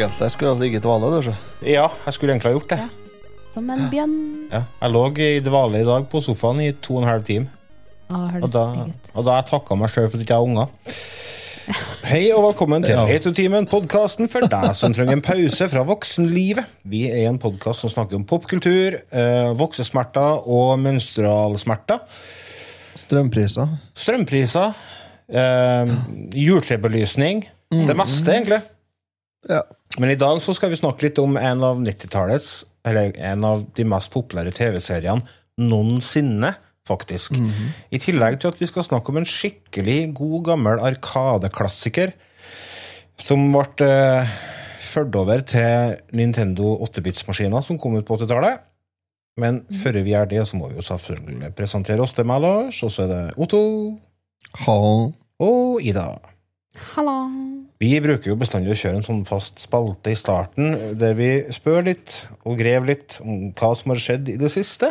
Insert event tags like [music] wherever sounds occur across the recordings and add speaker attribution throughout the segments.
Speaker 1: Egentlig skulle ha ligget i dvale, du. så.
Speaker 2: Ja, jeg skulle egentlig ha gjort det.
Speaker 3: Som en bjørn.
Speaker 2: Ja. Jeg lå i dvale i dag på sofaen i to og en halv time.
Speaker 3: Ah,
Speaker 2: Og da, og da har jeg takka meg sjøl for at jeg ikke har unger. [laughs] Hei og velkommen til
Speaker 1: Ja.
Speaker 2: Retrotimen, podkasten for deg som trenger en pause fra voksenlivet. Vi er en podkast som snakker om popkultur, eh, voksesmerter og menstrualsmerter.
Speaker 1: Strømpriser.
Speaker 2: Strømpriser, eh, juletrebelysning. Det meste, egentlig.
Speaker 1: Ja.
Speaker 2: Men i dag så skal vi snakke litt om en av 90-tallets, eller en av de mest populære TV-seriene noensinne, faktisk. I tillegg til at vi skal snakke om en skikkelig god, gammel Arkadeklassiker som ble eh, ført over til Nintendo 8-bits-maskiner som kom ut på 80-tallet. Men før vi gjør det, så må vi jo selvfølgelig presentere oss. Det er meg, Lars, og så er det Otto
Speaker 1: Hall.
Speaker 2: og Ida.
Speaker 3: Hallo.
Speaker 2: Vi bruker jo bestandig å kjøre en sånn fast spalte i starten, der vi spør litt og grev litt om hva som har skjedd i det siste.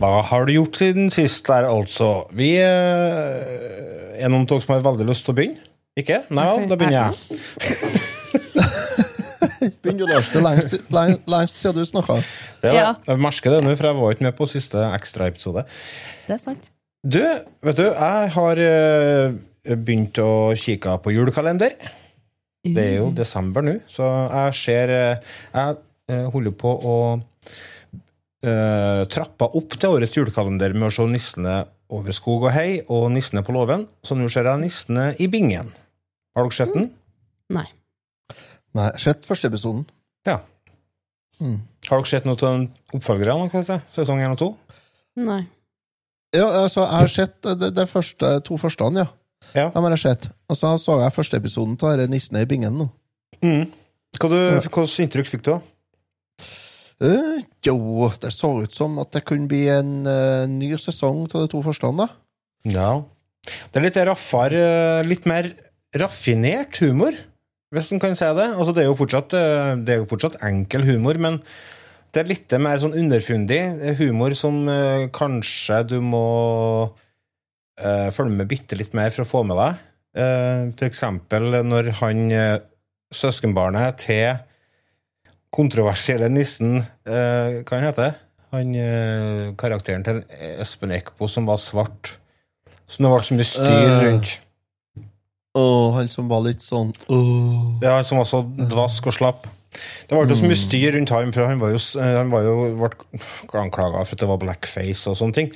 Speaker 2: Hva har du gjort siden sist der, altså? Vi eh, er noen av dere som har veldig lyst til å begynne? Ikke? Nei vel, da begynner jeg. [laughs]
Speaker 1: Begynner du, Lars? Det er lengst, leng, lengst siden du snakka.
Speaker 2: Er.
Speaker 3: Ja.
Speaker 2: Jeg merker det nå, for jeg var ikke med på siste ekstraepisode.
Speaker 3: Det er sant.
Speaker 2: Du, vet du, jeg har eh, begynt å kikke på julekalender. Det er jo desember nå, så jeg ser eh, Jeg eh, holder på å uh, trappa opp til årets julekalender med å se Nissene over skog og hei og Nissene på låven. Så nå ser jeg Nissene i bingen. Har dere sett den?
Speaker 3: Nei.
Speaker 1: Nei, sett første episoden.
Speaker 2: Ja.
Speaker 1: Mm.
Speaker 2: Har dere sett noe av den oppfølgerne? si? Sesong 1 og 2?
Speaker 3: Nei.
Speaker 1: Ja, altså, jeg har sett de, de første, to første, ja.
Speaker 2: Ja.
Speaker 1: De har jeg sett. Og så så jeg første episoden av Nissene i bingen nå.
Speaker 2: Mm. Hva du, Hvilket inntrykk fikk du? da?
Speaker 1: Eh, jo, det så ut som at det kunne bli en uh, ny sesong av de to da.
Speaker 2: Ja. Det er litt raffere, litt mer raffinert humor, hvis en kan si det. Altså, det, er fortsatt, det er jo fortsatt enkel humor, men det er litt mer sånn underfundig humor som uh, kanskje du må følge med bitte litt mer for å få med deg. For eksempel når han søskenbarnet til kontroversielle nissen eh, Hva han heter han? eh, karakteren til Espen Eckbo som var svart. Så det ble så mye styr
Speaker 1: Eh.
Speaker 2: rundt.
Speaker 1: Og han som var litt sånn åh.
Speaker 2: Ja, han som var så dvask og slapp. Det ble så mye styr rundt ham, for han var jo, han var jo ble anklaga for at det var blackface og sånne ting.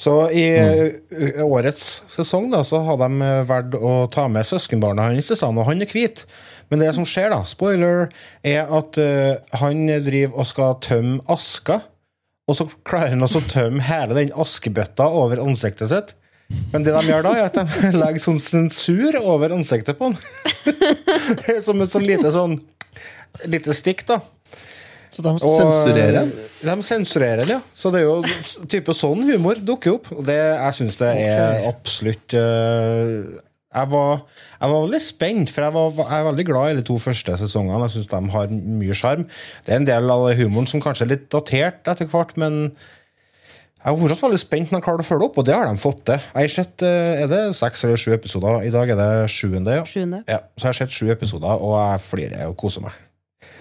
Speaker 2: Så i mm. årets sesong da, så har de eh, valgt å ta med søskenbarna hans i stedet, og han er hvit. Men det som skjer, da, spoiler, er at uh, han driver og skal tømme aska, og så klarer han å tømme hele den askebøtta over ansiktet sitt. Men det de gjør da, er at de [laughs] legger sånn sensur over ansiktet på han. [laughs] Som et sånn lite sånn lite stikk, da.
Speaker 1: Så de sensurerer.
Speaker 2: De sensurerer den, ja. Så det er jo type sånn humor dukker opp. Og det, jeg syns det er absolutt eh, jeg, var, jeg var veldig spent, for jeg, var, jeg er veldig glad i de to første sesongene. Jeg syns de har mye sjarm. Det er en del av humoren som kanskje er litt datert etter hvert, men jeg er fortsatt veldig spent når de klarer å følge opp, og det har de fått til. Jeg har sett eh, er det seks eller sju episoder. I dag er det sjuende. ja.
Speaker 3: Sjuende.
Speaker 2: Ja, så jeg har sett sju episoder, og jeg flirer og koser meg.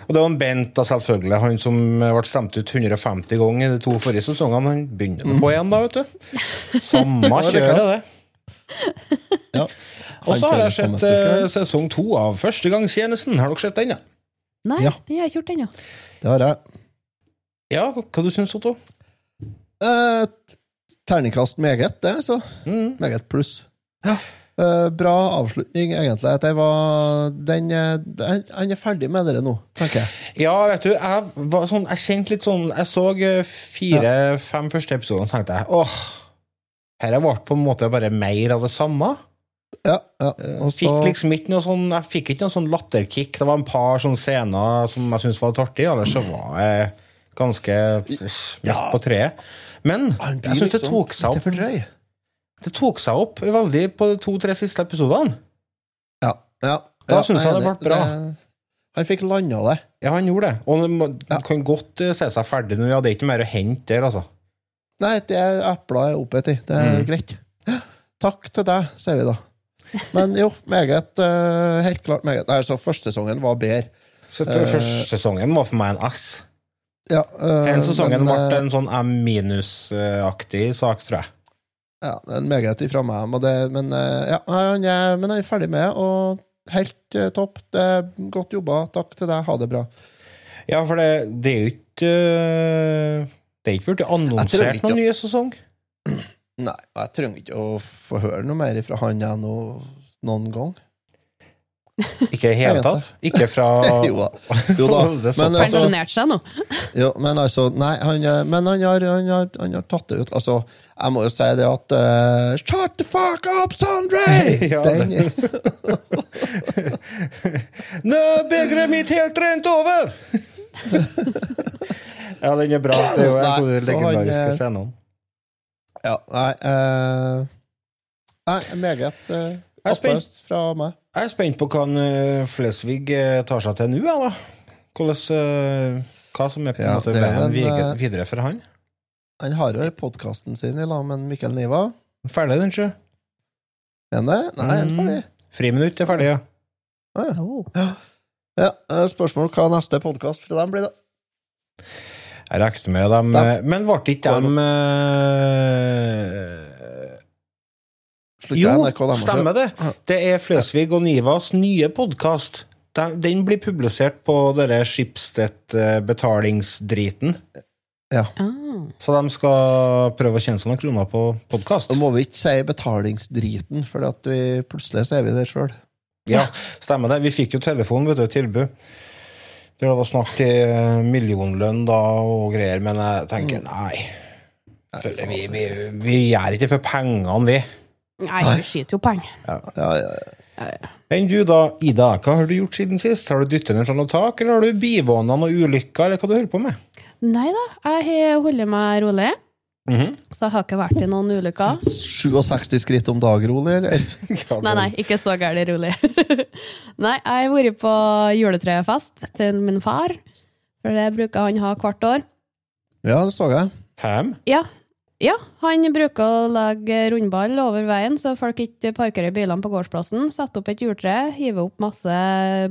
Speaker 2: Og det var en Bent, da, selvfølgelig. Han som ble stemt ut 150 ganger i de to forrige sesongene. Han begynner på igjen, da, vet du. [laughs] Samme kjøret, det.
Speaker 1: Ja.
Speaker 2: Og så har jeg sett eh, sesong to av Førstegangstjenesten. Har dere sett den, ja?
Speaker 3: Nei,
Speaker 1: Ja.
Speaker 3: den har jeg ikke gjort ennå.
Speaker 1: Det har jeg.
Speaker 2: Ja, hva du syns Otto?
Speaker 1: Eh, terningkast meget, det, så.
Speaker 2: Mm.
Speaker 1: Meget pluss. Eh, bra avslutning, egentlig. At jeg var den, eh, den, Han er ferdig med dere nå, tenker jeg.
Speaker 2: Ja, vet du, jeg, var sånn, jeg kjente litt sånn Jeg så fire-fem første episoder og tenkte jeg, åh, her ble på en måte bare mer av det samme.
Speaker 1: Ja, ja. Og
Speaker 2: Fikk liksom ikke noe sånn, jeg fikk ikke noe sånn latterkick. Det var en par sånne scener som jeg syntes var litt artig, ellers så var jeg ganske
Speaker 1: Ja.
Speaker 2: på treet. Men jeg syns det
Speaker 1: liksom
Speaker 2: tok seg opp. Det tok seg opp veldig på de to-tre siste episodene.
Speaker 1: Ja, ja.
Speaker 2: Da syns jeg
Speaker 1: er
Speaker 2: det ble bra.
Speaker 1: han fikk landa det.
Speaker 2: Ja, han gjorde det. Og
Speaker 1: det
Speaker 2: kan godt eh, se seg ferdig nå. Ja, det er ikke mer å hente der, altså.
Speaker 1: Nei, det er epler er oppgitt i. Det er
Speaker 2: Mm.
Speaker 1: greit. Takk til deg, sier vi da. Men jo, meget. eh, helt klart meget. Nei, så første sesongen var bedre.
Speaker 2: Så
Speaker 1: Eh.
Speaker 2: Første sesongen var for meg en S.
Speaker 1: Ja, eh,
Speaker 2: Den sesongen
Speaker 1: men,
Speaker 2: ble en sånn M minus-aktig sak, tror jeg.
Speaker 1: Ja, det er en meget ifra meg. Men, det, men, ja, han men jeg er ferdig med og helt topp. Godt jobba. Takk til deg. Ha det bra.
Speaker 2: Ja, for det, det er jo ikke Det er ikke blitt annonsert noen nye sesong.
Speaker 1: Nei, jeg trenger ikke å få høre noe mer fra han jeg nå, noen gang. [laughs]
Speaker 2: Ikke i hele tatt. Ikke fra [laughs]
Speaker 1: Jo da. Jo da. [laughs]
Speaker 2: Det.
Speaker 1: Men, altså,
Speaker 3: Pensjonert seg nå.
Speaker 1: jo, men altså, nei, han, eh, men han har, han, har, han har tatt det ut. Altså, jeg må jo si det at uh, Shut the fuck up, Sondre!
Speaker 2: Ja,
Speaker 1: Den,
Speaker 2: Nå er begeret mitt helt rent over! ja, den er bra. Det er jo en av de
Speaker 1: Nei, så han,
Speaker 2: legendariske
Speaker 1: eh,
Speaker 2: scenene.
Speaker 1: Ja, nei uh, Nei, meget uh,
Speaker 2: Jeg
Speaker 1: applaus fra meg.
Speaker 2: Jeg er spent på hva en, eh, Flesvig tar seg til nå, da. Hvordan, eh, hva som er på en
Speaker 1: Ja,
Speaker 2: måte veien
Speaker 1: en,
Speaker 2: videre, videre for han.
Speaker 1: Han har jo podkasten sin i lag med Mikkel Niva.
Speaker 2: Ferdig, den, sjø.
Speaker 1: Er han det? Nei, han
Speaker 2: er
Speaker 1: ferdig?
Speaker 2: Friminutt er ferdig, ja.
Speaker 1: Ah, ja.
Speaker 3: Oh.
Speaker 1: Ja, eh, spørsmål hva neste podkast for dem blir, da.
Speaker 2: Jeg regnet med dem
Speaker 1: de,
Speaker 2: eh, Men ble ikke dem eh, Jo,
Speaker 1: NRK de
Speaker 2: stemmer det. Det er Fløsvig og Nivas nye podkast. Den blir publisert på denne Schibsted-betalingsdriten.
Speaker 3: Ah.
Speaker 2: Så de skal prøve å tjene seg noen kroner på podkast.
Speaker 1: Da må vi ikke si betalingsdriten, for plutselig så er vi det sjøl.
Speaker 2: Ja, stemmer det. Vi fikk jo telefon, vet du, tilbud. Det var snakk til eh, millionlønn da og greier, men jeg tenker
Speaker 1: Mm.
Speaker 2: nei. Føler, vi, vi, vi gjør ikke for pengene, vi.
Speaker 3: Nei, vi skyter jo penger.
Speaker 1: Ja, ja, ja.
Speaker 2: Enn du da, Ida, hva har du gjort siden sist? Har du dyttet ned fra noe tak, eller har du bivåna noen ulykker, eller hva du holder på med?
Speaker 3: Nei da, jeg holder meg rolig.
Speaker 2: Mhm.
Speaker 3: Så jeg har ikke vært i noen ulykker.
Speaker 1: 67 skritt om dag, Rolig, eller? [laughs]
Speaker 3: Nei, nei, ikke så gærent rolig. [laughs] nei, jeg har vært på juletrefest til min far. For det bruker han ha hvert år.
Speaker 1: Ja, det så jeg.
Speaker 2: Ham?
Speaker 3: Ja, ja, han bruker å legge rundball over veien, så folk ikke parkerer bilene på gårdsplassen. Setter opp et juletre, hiver opp masse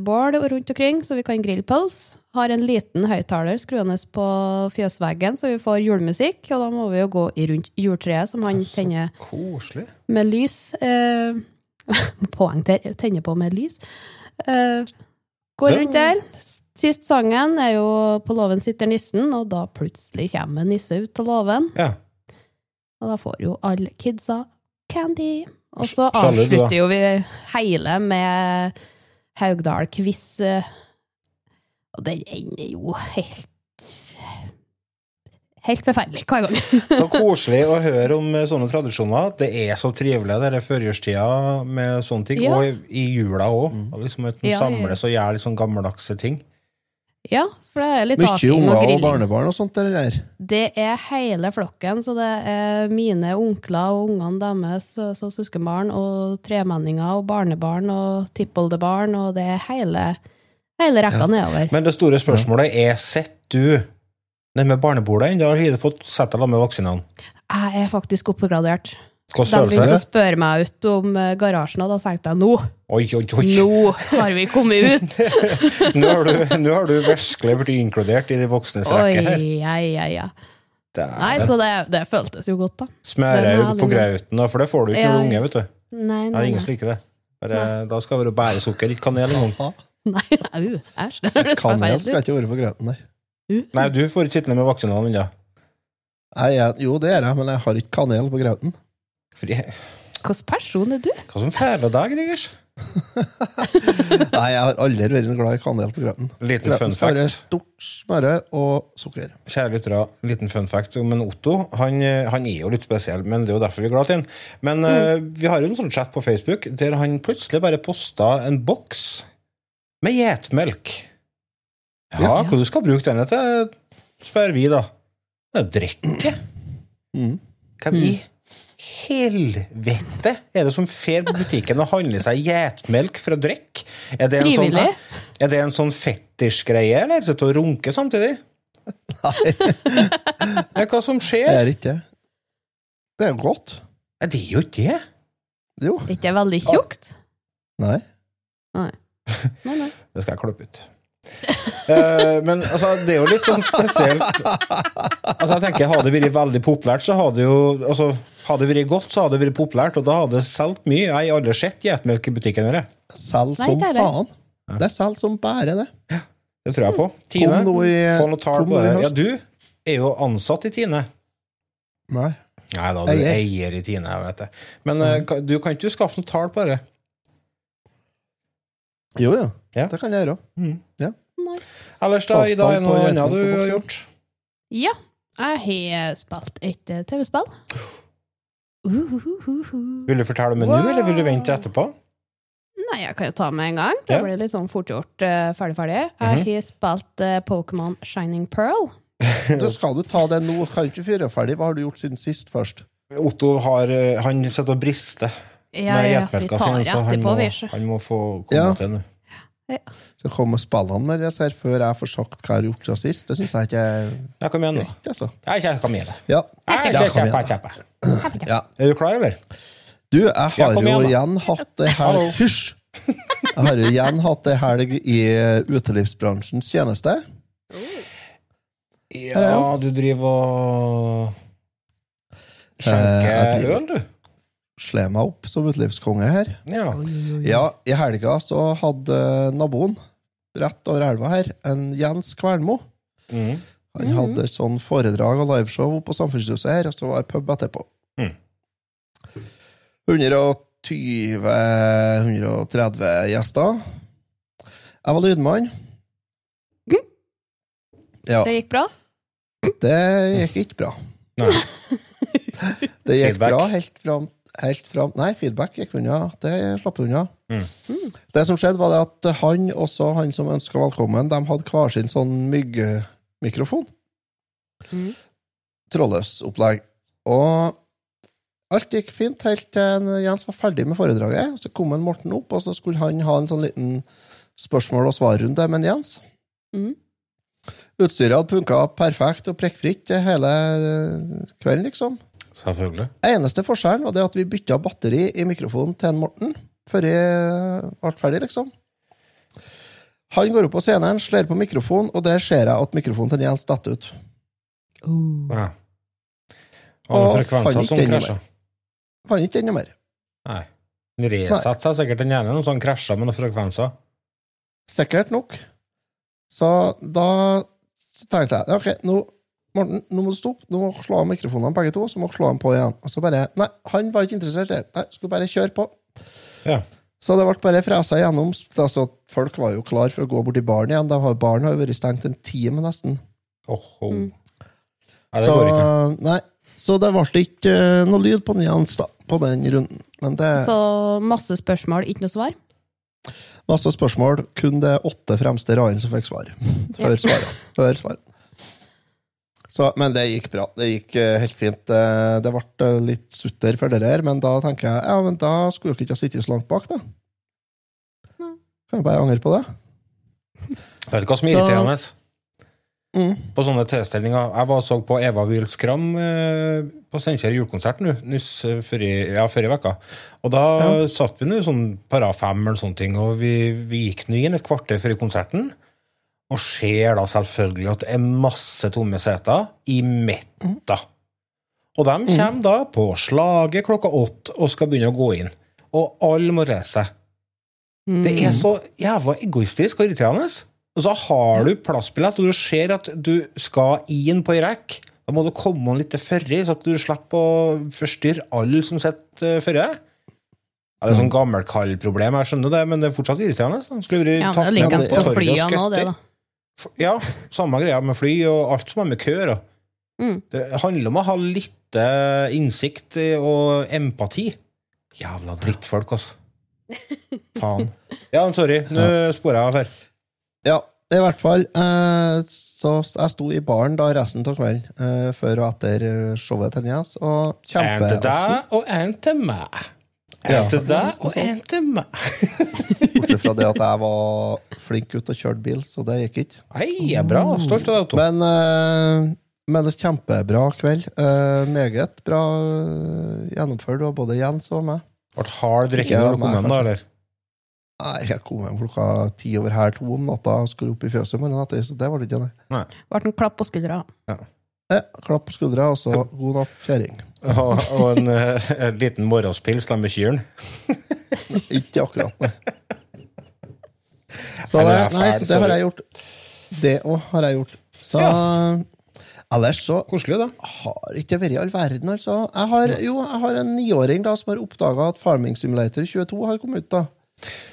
Speaker 3: bål rundt omkring, så vi kan grille pølse. Har en liten høyttaler skruende på fjøsveggen, så vi får julemusikk. Og da må vi jo gå rundt juletreet, som han tenner
Speaker 2: Koselig.
Speaker 3: med lys. Eh, [laughs] poengter, tenner på med lys. Eh, går rundt der. Sist sangen er jo 'På låven sitter nissen', og da plutselig kommer en nisse ut til låven.
Speaker 2: Ja.
Speaker 3: Og da får jo alle kidsa candy. Og så avslutter jo vi hele med Haugdal-quiz. eh, Og den ender jo helt Helt forferdelig hver gang. [laughs]
Speaker 2: Så koselig å høre om eh, sånne tradisjoner. Det er så trivelig denne førjulstida med sånne ting,
Speaker 3: Ja.
Speaker 2: og i, i jula òg. Liksom at en
Speaker 3: Ja, ja.
Speaker 2: samles og gjør litt sånn gammeldagse ting.
Speaker 3: Ja, for det er litt
Speaker 1: Mye unger og
Speaker 3: grilling.
Speaker 1: barnebarn og sånt, det der.
Speaker 3: Det er hele flokken, så det er mine onkler og ungene deres, så søskenbarn, og tremenninger og barnebarn og tippoldebarn, og det er hele, hele rekka nedover.
Speaker 2: Men det store spørsmålet er sitter du nede med barnebordet ennå, eller har du fått sett deg sammen med vaksinene?
Speaker 3: Jeg er faktisk oppgradert. De begynte å spørre meg ut om eh, garasjen, og da tenkte jeg nå,
Speaker 2: Oi, oi, oi!
Speaker 3: nå har vi kommet ut! [laughs]
Speaker 2: Nå har du, nå har du virkelig blitt inkludert i de voksnes
Speaker 3: rekker
Speaker 2: rekke her.
Speaker 3: ja, ja, ja. Nei, så det, det føltes jo godt, da.
Speaker 2: Smøraug
Speaker 3: den
Speaker 2: på grauten, da, for det får du ikke
Speaker 3: Ja,
Speaker 2: når du er unge, vet du.
Speaker 3: Nei, nei,
Speaker 2: nei, ingen
Speaker 3: slik
Speaker 2: som liker det. Bare, da skal det være bæresukker, ikke kanel engang.
Speaker 3: Nei, au, æsj.
Speaker 1: Kanel skal
Speaker 3: ut.
Speaker 1: ikke være på grøten, nei.
Speaker 2: Nei, du får ikke sitte ned med vaksinene ennå.
Speaker 1: Jo, det er jeg, men jeg har ikke kanel på grøten.
Speaker 2: Fordi-
Speaker 3: Hvilken person er du?
Speaker 2: Hva som feiler deg, Gregers?
Speaker 1: Nei, jeg har aldri vært glad i kanel på grøten.
Speaker 2: Liten
Speaker 1: Grøten
Speaker 2: fun fact.
Speaker 1: stort smøre og sukker.
Speaker 2: Kjære lyttere, liten fun fact om en Otto. Han, han er jo litt spesiell, men det er jo derfor vi er glad i ham. Men eh, vi har jo en sånn chat på Facebook der han plutselig bare posta en boks med gjetmelk. Ja,
Speaker 1: Ja.
Speaker 2: hva du skal bruke denne til, spør vi, da. Det er drikke.
Speaker 1: Mm.
Speaker 2: Hva i helvete er det som fer på butikken og handler seg gjetmelk for å drikke? Er det en sånn,
Speaker 3: Frivillig.
Speaker 2: er det en sånn fetisj-greie, eller sitter du og runker samtidig?
Speaker 1: Nei,
Speaker 2: Men hva som skjer?
Speaker 1: det er ikke det. Er jo godt.
Speaker 2: Ja, det er jo ikke det.
Speaker 1: Jo.
Speaker 3: Ikke det veldig tjukt?
Speaker 1: Nei.
Speaker 3: Nei. Nei, nei. [laughs]
Speaker 2: Det skal jeg klippe ut. uh, men altså, det er jo litt sånn spesielt Altså, jeg tenker, Hadde det vært veldig populært, så hadde jo altså, Hadde det vært godt, så hadde det vært populært, og da hadde det solgt mye. Jeg har aldri sett geitmelk i butikken. Her.
Speaker 1: Selg
Speaker 3: Nei,
Speaker 1: som
Speaker 3: det heller.
Speaker 1: faen. Det selger som bare det.
Speaker 2: Det tror jeg på. Tine,
Speaker 1: Kom nå i-
Speaker 2: få noe tall på det. Ja, du er jo ansatt i Tine.
Speaker 1: Nei.
Speaker 2: Nei da, du er
Speaker 1: Eier.
Speaker 2: eier i Tine, jeg vet det. Men mm. du kan ikke skaffe noe tall på det?
Speaker 1: Jo, jo.
Speaker 2: Ja.
Speaker 1: Det kan jeg gjøre.
Speaker 3: Nei.
Speaker 2: Ellers, da, Ida, er det noe annet du har gjort?
Speaker 3: Ja, jeg har spilt et TV-spill.
Speaker 2: Vil du fortelle om det nå, eller vil du vente etterpå?
Speaker 3: Nei, jeg kan jo ta med en gang. Det blir litt sånn fort gjort. eh, ferdig, ferdig.
Speaker 2: Mhm.
Speaker 3: Jeg har spilt uh, Pokémon Shining Pearl. [laughs]
Speaker 1: da skal du ta det nå? Kan ikke fyre ferdig? Hva har du gjort siden sist først?
Speaker 2: Otto har, eh, han sitter og brister
Speaker 3: Ja,
Speaker 2: med
Speaker 3: ja, vi tar
Speaker 2: sin, så han må, han må få komme
Speaker 1: Ja.
Speaker 2: til nå.
Speaker 1: Skal komme spillene med det før jeg får sagt hva jeg har gjort siden sist? Det syns jeg ikke er
Speaker 2: Ja, kom
Speaker 1: greit, altså.
Speaker 2: Jeg kommer igjen.
Speaker 1: Ja.
Speaker 2: Jeg
Speaker 1: Ja, igjen. Ja.
Speaker 2: Er du klar, eller?
Speaker 1: Du, jeg har jo
Speaker 2: igjen,
Speaker 1: igjen hatt ei helg Hysj! Jeg har jo igjen hatt ei helg i utelivsbransjens tjeneste.
Speaker 2: Ja, du driver og
Speaker 1: Eh,
Speaker 2: skjenker øl, du?
Speaker 1: Slår meg opp som utelivskonge her.
Speaker 2: Ja.
Speaker 1: Ja, i helga så hadde naboen rett over elva her, en Jens Kvernmo.
Speaker 2: Mm.
Speaker 1: Han hadde sånn foredrag og liveshow på Samfunnshuset her, og så var det pub etterpå.
Speaker 2: Mm.
Speaker 1: 120-130 gjester. Jeg var lydmann. Ja,
Speaker 3: Det gikk bra?
Speaker 1: det gikk ikke bra.
Speaker 2: Nei. [laughs]
Speaker 1: Det gikk
Speaker 2: Feedback.
Speaker 1: bra helt fram, helt fram Nei, feedback gikk unna. Det slapp unna.
Speaker 2: Mm.
Speaker 1: Det som skjedde, var det at han også han som ønska velkommen, de hadde hver sin sånn myggmikrofon.
Speaker 3: Mm.
Speaker 1: Trådløs opplegg. Og alt gikk fint helt til Jens var ferdig med foredraget. Så kom en Morten opp, og så skulle han ha en sånn liten spørsmål- og svarrunde med en Jens.
Speaker 3: Mm.
Speaker 1: Utstyret hadde funka perfekt og prikkfritt hele kvelden, liksom.
Speaker 2: Selvfølgelig.
Speaker 1: Eneste forskjellen var det at vi bytta batteri i mikrofonen til en Morten før jeg ble ferdig, liksom. Han går opp på scenen, slår på mikrofonen, og der ser jeg at mikrofonen til Jens detter ut.
Speaker 2: Ja. Og frekvenser som krasja.
Speaker 1: Fant ikke enda mer.
Speaker 2: Nei. Den resatte seg sikkert den ene, noen sånn krasjer med noen frekvenser.
Speaker 1: Sikkert nok. Så da tenkte jeg ok, nå, Morten, nå må du stoppe. Nå må du slå av mikrofonene begge to, så må du slå dem på igjen. Og så bare Nei, han var ikke interessert i det. Nei, skulle bare kjøre på.
Speaker 2: Ja.
Speaker 1: Så det ble bare fresa igjennom. Altså, folk var jo klar for å gå bort i baren igjen. De har, baren har jo vært stengt en time, nesten.
Speaker 2: Åh, åh.
Speaker 3: Mm.
Speaker 2: Nei, det
Speaker 1: Så,
Speaker 2: går ikke.
Speaker 1: nei. Så det ble ikke eh, noe lyd på den igjen. På den runden. Men det
Speaker 3: Så masse spørsmål, ikke noe svar?
Speaker 1: masse spørsmål. Kun det åtte fremste radene som fikk svar. [laughs] Hør svarene. Hør svarene. Så, men det gikk bra. Det gikk eh, helt fint. Det, det ble eh, litt sutter for dere her, men da tenker jeg ja, men da skulle dere ikke ha sittet så langt bak, da.
Speaker 3: Nei.
Speaker 1: Kan jeg bare angre på det.
Speaker 2: Vet du hva som er irriterende?
Speaker 1: Mm.
Speaker 2: På sånne tilstelninger Jeg var så på Eva Wiel Skram eh, på Steinkjer julekonsert nå, nyss eh, før i, ja, før i. Og da satt vi nå sånn para fem eller sånne ting, og vi, vi gikk nå inn et kvarter før i konserten. Og ser da selvfølgelig at det er masse tomme seter i midten. Og de kommer da på slaget klokka åtte og skal begynne å gå inn. Og alle må reise seg.
Speaker 3: Mm.
Speaker 2: Det er så jævla egoistisk og irriterende. Og så har du plassbillett, og du ser at du skal inn på ei rekke. Da må du komme litt til førre, så at du slipper å forstyrre alle som sitter eh, førre deg. Ja, det er sånn gammelkallproblem, jeg skjønner det, men det er fortsatt irriterende. så Skulle vært
Speaker 3: Ja,
Speaker 2: tatt
Speaker 3: det
Speaker 2: ned
Speaker 3: på
Speaker 2: torget og skutt Ja, samme greia med fly og alt som har med køer.
Speaker 3: Mm.
Speaker 2: Det handler om å ha litt innsikt og empati. Jævla drittfolk, altså. [laughs] Faen. Ja, sorry, nå sporer jeg av her.
Speaker 1: Ja, i hvert fall. Eh, så jeg sto i baren da resten av kvelden, eh, før og etter showet til Jens, og
Speaker 2: En til deg og en til meg. En
Speaker 1: Ja.
Speaker 2: til deg og en til meg. [laughs]
Speaker 1: Bortsett fra det at jeg var flink gutt og kjørte bil, så det gikk ikke.
Speaker 2: Nei, jeg er bra. Stolt av deg, Otto.
Speaker 1: Men, eh, men det er kjempebra kveld. Eh, meget bra eh, gjennomført, av både Jens og meg.
Speaker 2: Ble hard drikking når du kom hjem, da, eller?
Speaker 1: Nei, jeg kom hjem klokka ti over her to om natta og skulle opp i fjøset morgenen etter, så det var det ikke, nei.
Speaker 3: Ble en klapp på skuldra.
Speaker 1: Eh, klapp på skuldra, og så god natt, kjerring.
Speaker 2: Og, og en, eh, en liten morgenspils sammen med kyrne. [laughs]
Speaker 1: Ikke akkurat, nei. Så det, nei, så det har jeg gjort. Det òg har jeg gjort. Så ellers så
Speaker 2: Koselig, da.
Speaker 1: har ikke vært all verden, altså. Jeg har, jo, jeg har en niåring da som har oppdaga at Farming Simulator 22 har kommet ut, da.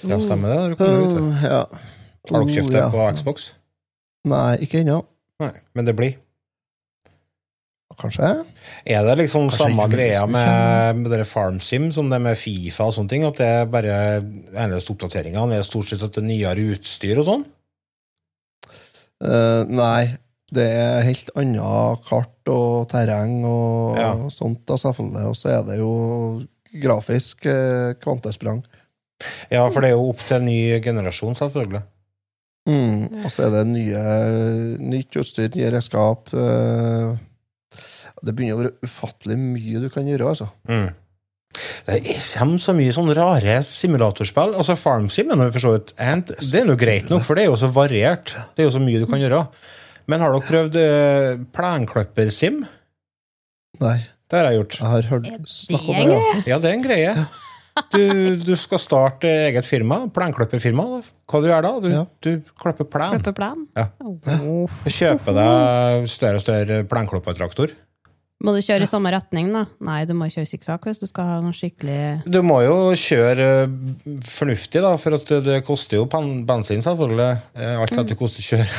Speaker 2: Ja, stemmer det. Du kommer ut,
Speaker 1: Uh, ja.
Speaker 2: Har dere kjøpt
Speaker 1: Oh,
Speaker 2: det
Speaker 1: ja.
Speaker 2: på Xbox?
Speaker 1: Nei, ikke ennå.
Speaker 2: Nei, men det blir.
Speaker 1: Kanskje?
Speaker 2: Er det liksom
Speaker 1: Kanskje
Speaker 2: samme greia med, med dere FarmSim som det med Fifa og sånne ting? At det er bare eneste oppdateringene er stort sett at det er nyere utstyr og sånn?
Speaker 1: Uh, nei. Det er helt annet kart og terreng og
Speaker 2: Ja.
Speaker 1: sånt, da, selvfølgelig. Og så er det jo grafisk eh, kvantesprang.
Speaker 2: Ja, for det er jo opp til en ny generasjon, selvfølgelig.
Speaker 1: Mm. Og så er det nye, nytt utstyr, nye redskap. eh, det begynner å være ufattelig mye du kan gjøre, altså.
Speaker 2: Mm. Det er- kommer så mye sånn rare simulatorspill. Altså FarmSim er nå for så vidt and- Det er nå greit nok, for det er jo så variert. Det er jo så mye du kan gjøre. Men har dere prøvd eh, plenklippersim?
Speaker 1: Nei,
Speaker 2: Det har jeg gjort.
Speaker 1: jeg har hørt
Speaker 3: Er
Speaker 1: snakk om det.
Speaker 3: greie?
Speaker 2: Ja, det er en greie. Du, du skal starte eget firma, plenklipperfirma. Hva du gjør da? Du,
Speaker 1: Ja.
Speaker 2: du klipper plen.
Speaker 3: Klipper plen?
Speaker 2: Ja.
Speaker 3: Oh.
Speaker 2: Kjøper deg større og større plenklippertraktor.
Speaker 3: Må du kjøre i samme retning, da? Nei, du må kjøre sikksakk hvis du skal ha noe skikkelig
Speaker 2: Du må jo kjøre eh, fornuftig, da, for at det koster jo bensin, selvfølgelig. Eh, Alt etter hvordan du kjører.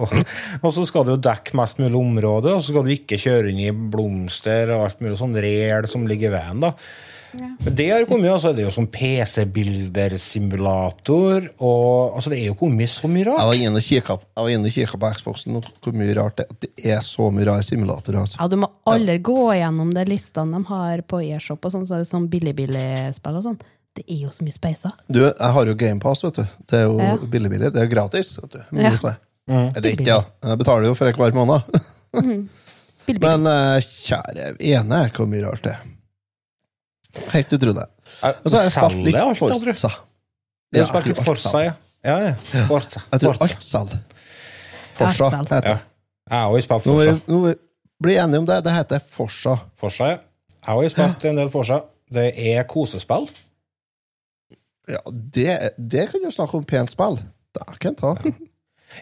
Speaker 2: Og- [laughs] og så skal du jo dekke mest mulig område, og så skal du ikke kjøre inn i blomster og alt mulig sånn rel som ligger i veien, da. Men det har kommet, altså, det er jo sånn PC-bildersimulator, og altså, det er jo kommet så mye rart.
Speaker 1: var inne og kikka jeg var inne og kikket på Xboxen, og hvor mye rart det er. Det er så mye rare simulatorer. Altså.
Speaker 3: Ja, du må aldri gå gjennom de listene de har på eShop og sånn, så er det sånn billig-billig-spill og sånn. Det er jo så mye speiser.
Speaker 1: Du, jeg har jo GamePass, vet du. Det er jo
Speaker 3: Ja.
Speaker 1: billig-billig. Det er jo gratis. vet du.
Speaker 3: Ja.
Speaker 1: Mm. Eller ikke, ja. Jeg betaler jo for hver måned. [laughs]
Speaker 3: Billig-billig.
Speaker 1: Men eh, kjære ene, hvor mye rart det er. Helt utrolig. Og så har jeg spilt litt. Forza. Ja,
Speaker 2: spilt
Speaker 1: jeg
Speaker 2: litt Forza, ja. Ja, ja. Forza.
Speaker 1: Jeg tror
Speaker 2: Artsal.
Speaker 1: alt selger. Forza heter
Speaker 2: Ja.
Speaker 1: det.
Speaker 2: Jeg har også spilt
Speaker 1: Nå
Speaker 2: Forza.
Speaker 1: nå blir vi bli enige om det. Det heter Forza.
Speaker 2: Forza, ja. Jeg har også spilt en del Forza. Det er kosespill.
Speaker 1: Ja, det, det kan du snakke om pent spill. Det kan ta.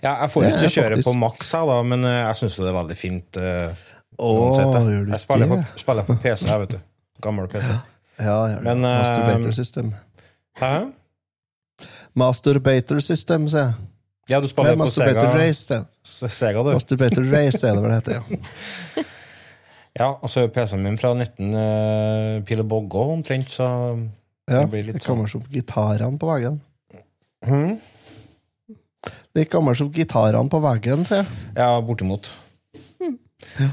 Speaker 2: Ja, jeg får
Speaker 1: er
Speaker 2: ikke kjøre
Speaker 1: faktisk-
Speaker 2: på maks, her da, men eh, jeg syns det er veldig fint.
Speaker 1: Uh,
Speaker 2: Åh, jeg.
Speaker 1: gjør du
Speaker 2: jeg spiller på, spiller på PC, jeg, vet du. Gammel PC.
Speaker 1: Ja, gjør det.
Speaker 2: Men, eh,
Speaker 1: Masturbator system.
Speaker 2: Hæ?
Speaker 1: Masturbator system, sier jeg.
Speaker 2: Ja, du spiller på Sega,
Speaker 1: race, det.
Speaker 2: Sega du.
Speaker 1: Masturbator race er det vel det heter, ja. [laughs]
Speaker 2: Ja, og så er PC-en min fra 19 uh, Pile Boggo omtrent, så
Speaker 1: ja
Speaker 2: Det blir litt
Speaker 1: det kommer som gitarene på veggen.
Speaker 2: hm?
Speaker 1: Det kommer som gitarene på veggen, sier jeg.
Speaker 2: Ja, bortimot.
Speaker 1: Ja,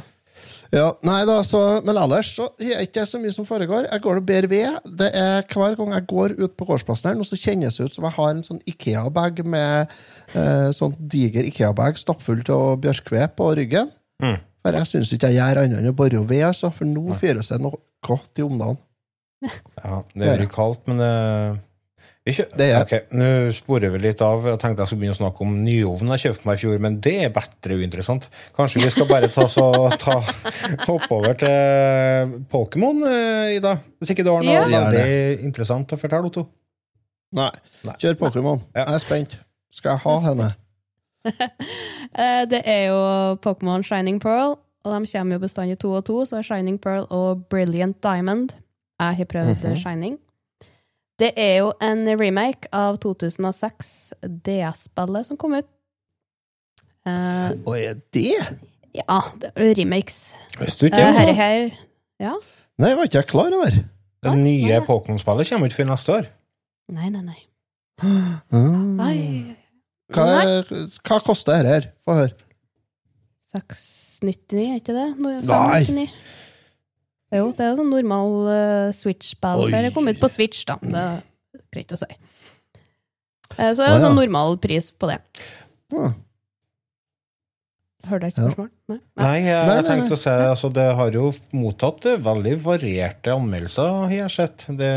Speaker 1: nei da, så, Men ellers så er det ikke så mye som foregår. Jeg går og ber ved. Det er Hver gang jeg går ut på gårdsplassen, her, nå, så kjennes det ut som jeg har en sånn Ikea-bag med eh, sånn diger Ikea-bag stappfull av bjørkved på ryggen.
Speaker 2: Mm.
Speaker 1: For jeg syns ikke jeg gjør annet enn å bore ved, altså, for nå fyres det noe godt i omdagen.
Speaker 2: Ja, det jo kaldt, men det
Speaker 1: Det er-
Speaker 2: Ok, Nå sporer vi litt av. Jeg tenkte jeg skulle begynne å snakke om nyovnen jeg kjøpte meg i fjor, men det er bedre uinteressant. Kanskje vi skal bare ta, så, [laughs] ta hoppe over til Pokémon, eh, Ida? Hvis ikke du har noe
Speaker 3: Ja.
Speaker 2: veldig interessant å fortelle, Otto?
Speaker 1: Nei.
Speaker 2: Nei.
Speaker 1: Kjør Pokémon.
Speaker 2: Ja.
Speaker 1: Jeg er spent. Skal jeg ha henne? [laughs]
Speaker 3: Eh, Det er jo Pokémon Shining Pearl, og de kommer jo bestandig to og to, så Shining Pearl og Brilliant Diamond. Jeg har prøvd
Speaker 1: Mhm.
Speaker 3: Shining. Det er jo en remake av 2006 DS-spillet som kom ut. Hva
Speaker 1: Og er det?
Speaker 3: ja, det er remakes.
Speaker 2: Visste du ikke?
Speaker 3: Uh, her, her Ja.
Speaker 1: Nei, var ikke jeg klar over.
Speaker 2: Det nye Pokémon-spillet kommer ikke før neste år.
Speaker 3: Nei, nei, nei. [gasps]
Speaker 1: Mm. Hva, er, hva koster dette her? Få høre.
Speaker 3: 699, er ikke det?
Speaker 1: Nei.
Speaker 3: 599. Jo, det er jo sånn normal uh, Switch-spill.
Speaker 1: Oi.
Speaker 3: For det kom ut på Switch, da. Det er greit å si. Uh, så det
Speaker 1: er
Speaker 3: er
Speaker 1: ja.
Speaker 3: sånn normal pris på det.
Speaker 1: Ah.
Speaker 3: Hørte jeg ikke
Speaker 1: Ja.
Speaker 3: spørsmål? Nei. Nei.
Speaker 2: Nei, jeg,
Speaker 1: Nei,
Speaker 2: jeg tenkte å si altså, Det har jo mottatt eh, veldig varierte anmeldelser, har jeg sett. Det,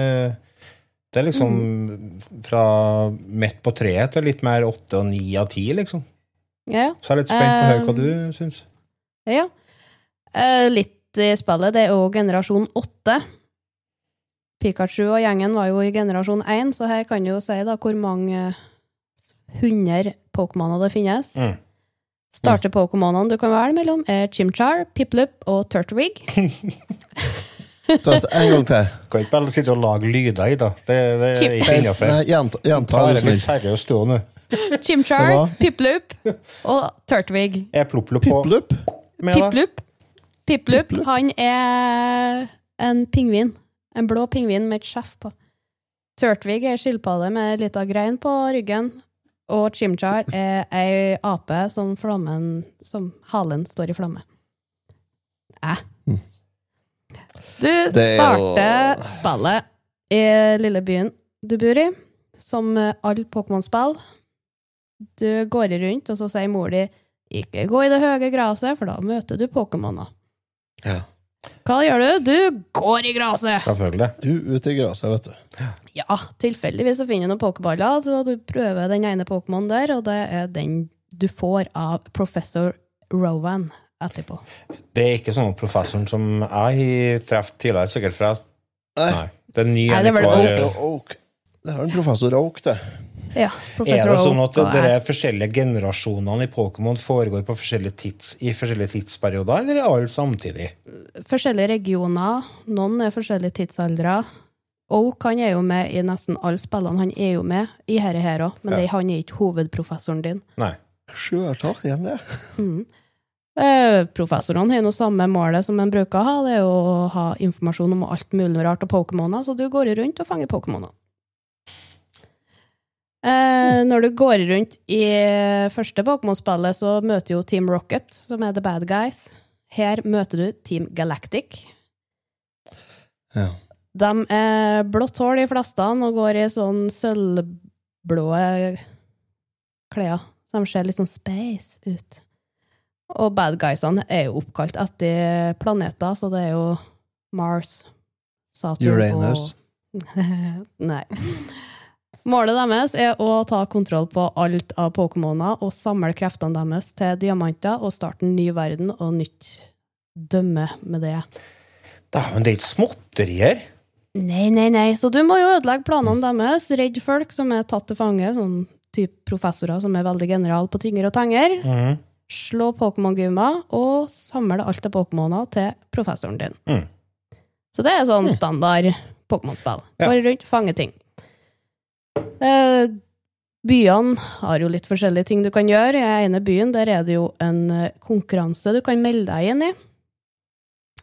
Speaker 2: det er liksom fra midt på treet til litt mer åtte og ni av ti, liksom.
Speaker 3: Ja,
Speaker 2: Så jeg er litt spent på å høre hva
Speaker 3: Um,
Speaker 2: du syns.
Speaker 3: ja. Uh, litt i spillet. Det er jo generasjon 8. Pikachu og gjengen var jo i generasjon 1, så her kan du jo si da hvor mange hundre Pokémoner det finnes.
Speaker 2: Mm.
Speaker 3: Starter Pokémonene du kan velge mellom, er Chimchar, Piplup og Turtwig.
Speaker 1: En gang til.
Speaker 2: Kan ikke bare sitte og lage lyder i, da. Det, det er ikke innafor.
Speaker 1: Gjenta, gjenta
Speaker 2: Ta det litt seriøst stå nå.
Speaker 3: Chimchar, Piplup og Turtwig.
Speaker 2: Er Plopplup på
Speaker 1: Piplup?
Speaker 2: med?
Speaker 3: Piplup. Piplup, han er en pingvin. En blå pingvin med et skjeff på. Turtwig er skilpadde med ei lita grein på ryggen. Og Chimchar er ei ape som flammen Som halen står i flamme. Æ. Du
Speaker 1: Det er jo-
Speaker 3: starter spillet i lille byen du bor i, som alle Pokémon-spill. Du går rundt, og så sier mor di ikke gå i det høye gresset, for da møter du Pokémoner.
Speaker 1: Ja.
Speaker 3: Hva gjør du? Du går i gresset!
Speaker 2: Selvfølgelig.
Speaker 1: Du ute i gresset, vet du.
Speaker 3: Ja, tilfeldigvis så finner du noen pokerballer, så du prøver den ene Pokémonen der, og det er den du får av professor Rowan etterpå.
Speaker 2: Det er ikke sånn professoren som jeg har truffet tidligere, sikkert fra
Speaker 1: Nei.
Speaker 2: Nei. Det er ny
Speaker 3: Nei, det er vel
Speaker 1: Oak, Oak. Det er en professor Oak, det.
Speaker 3: Ja,
Speaker 2: Er det sånn at de forskjellige generasjonene i Pokémon foregår på forskjellige tids, i forskjellige tidsperioder, eller er alle samtidig?
Speaker 3: Forskjellige regioner, noen er forskjellige tidsaldre. Oak han er jo med i nesten alle spillene. Han er jo med i herre her òg, men
Speaker 2: Ja.
Speaker 3: det, han er ikke hovedprofessoren din.
Speaker 2: Nei.
Speaker 1: Sjøltak, igjen det.
Speaker 3: Mm. Eh, professorene har noe samme målet som en bruker å ha, det er å ha informasjon om alt mulig rart av Pokémoner, så du går rundt og fanger Pokémoner. Eh, når du går rundt i første Pokémon-spillet, så møter jo Team Rocket, som er the bad guys. Her møter du Team Galactic.
Speaker 1: Ja.
Speaker 3: De er blått hår, de fleste, og går i sånn sølvblå klær. Så de ser litt sånn space ut. Og bad guysene er jo oppkalt etter planeter, så det er jo Mars, Saturn
Speaker 1: Uranus.
Speaker 3: og [laughs] Nei. Målet deres er å ta kontroll på alt av Pokémoner og samle kreftene deres til diamanter og starte en ny verden og nytt dømme med det.
Speaker 2: Dæven, det er ikke småtterier!
Speaker 3: Nei, nei, nei. Så du må jo ødelegge planene deres. Redde folk som er tatt til fange, sånn type professorer som er veldig general på tinger og tanger.
Speaker 2: Mm.
Speaker 3: Slå Pokémon-gummer og samle alt av Pokémoner til professoren din.
Speaker 2: Mm.
Speaker 3: Så det er sånn standard Pokémon-spill. Går rundt, fange ting. Eh, byene har jo litt forskjellige ting du kan gjøre. I den ene byen der er det jo en eh, konkurranse du kan melde deg inn i.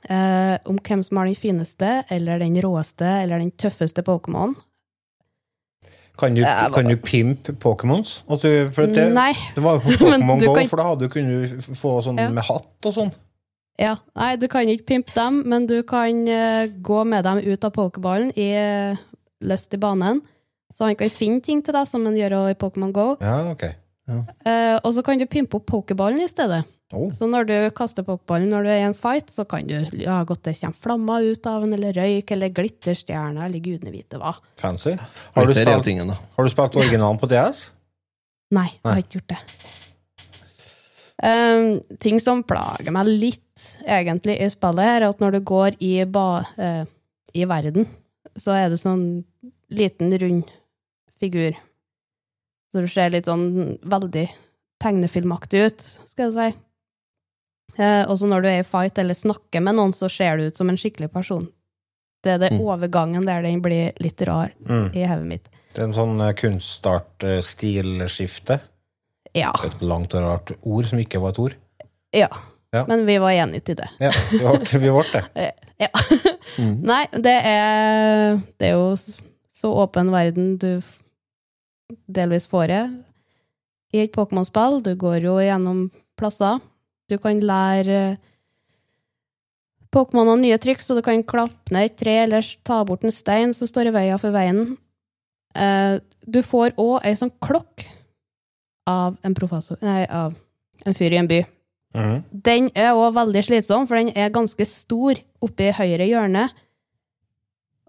Speaker 3: Eh, om hvem som har den fineste, eller den råeste, eller den tøffeste Pokémon.
Speaker 2: Kan du, kan du pimpe Pokémons? Det,
Speaker 3: Nei.
Speaker 2: det var jo [laughs] Pokémon Go,
Speaker 3: kan-
Speaker 2: for da hadde du kunnet få sånn
Speaker 3: Ja.
Speaker 2: med hatt og sånn.
Speaker 3: Ja, nei, du kan ikke pimpe dem, men du kan eh, gå med dem ut av pokerballen i uh, løst i banen. Så han kan finne ting til deg, som han gjør i Pokémon Go.
Speaker 2: Ja, ok.
Speaker 3: Eh, og så kan du pimpe opp pokerballen i stedet.
Speaker 2: Oh.
Speaker 3: Så når du kaster pokerballen når du er i en fight, så kan du ja, godt det kommer flammer ut av den, eller røyk, eller glitterstjerner, eller gudene vite hva.
Speaker 2: Fancy. Har du, spilt,
Speaker 1: tingen,
Speaker 2: har du spilt originalen på DS?
Speaker 3: Nei, jeg har ikke gjort det. Um, ting som plager meg litt, egentlig, i spillet, her, er at når du går i, ba, uh, i verden, så er det sånn liten, rund figur. Så du ser litt sånn veldig tegnefilmaktig ut, skal jeg si. Eh, og så når du er i fight eller snakker med noen, så ser du ut som en skikkelig person. Det er det
Speaker 2: Mm.
Speaker 3: overgangen der den blir litt rar i hodet mitt.
Speaker 2: Det er en sånn eh, kunstart-stilskifte.
Speaker 3: Ja.
Speaker 2: Et langt og rart ord som ikke var et ord.
Speaker 3: ja.
Speaker 2: Ja.
Speaker 3: Men vi var enige til det.
Speaker 2: Ja, vi ble, vi ble det. [laughs]
Speaker 3: ja. Ja. Nei, det er Det er jo så åpen verden du delvis får det i et Pokémon-spill. Du går jo gjennom plasser. Du kan lære Pokémon nye trykk, så du kan klappe ned et tre eller ta bort en stein som står i veien for veien. Eh, Du får òg ei sånn klokk av en professor Nei, av en fyr i en by.
Speaker 2: Mhm.
Speaker 3: Den er òg veldig slitsom, for den er ganske stor oppe i høyre hjørne.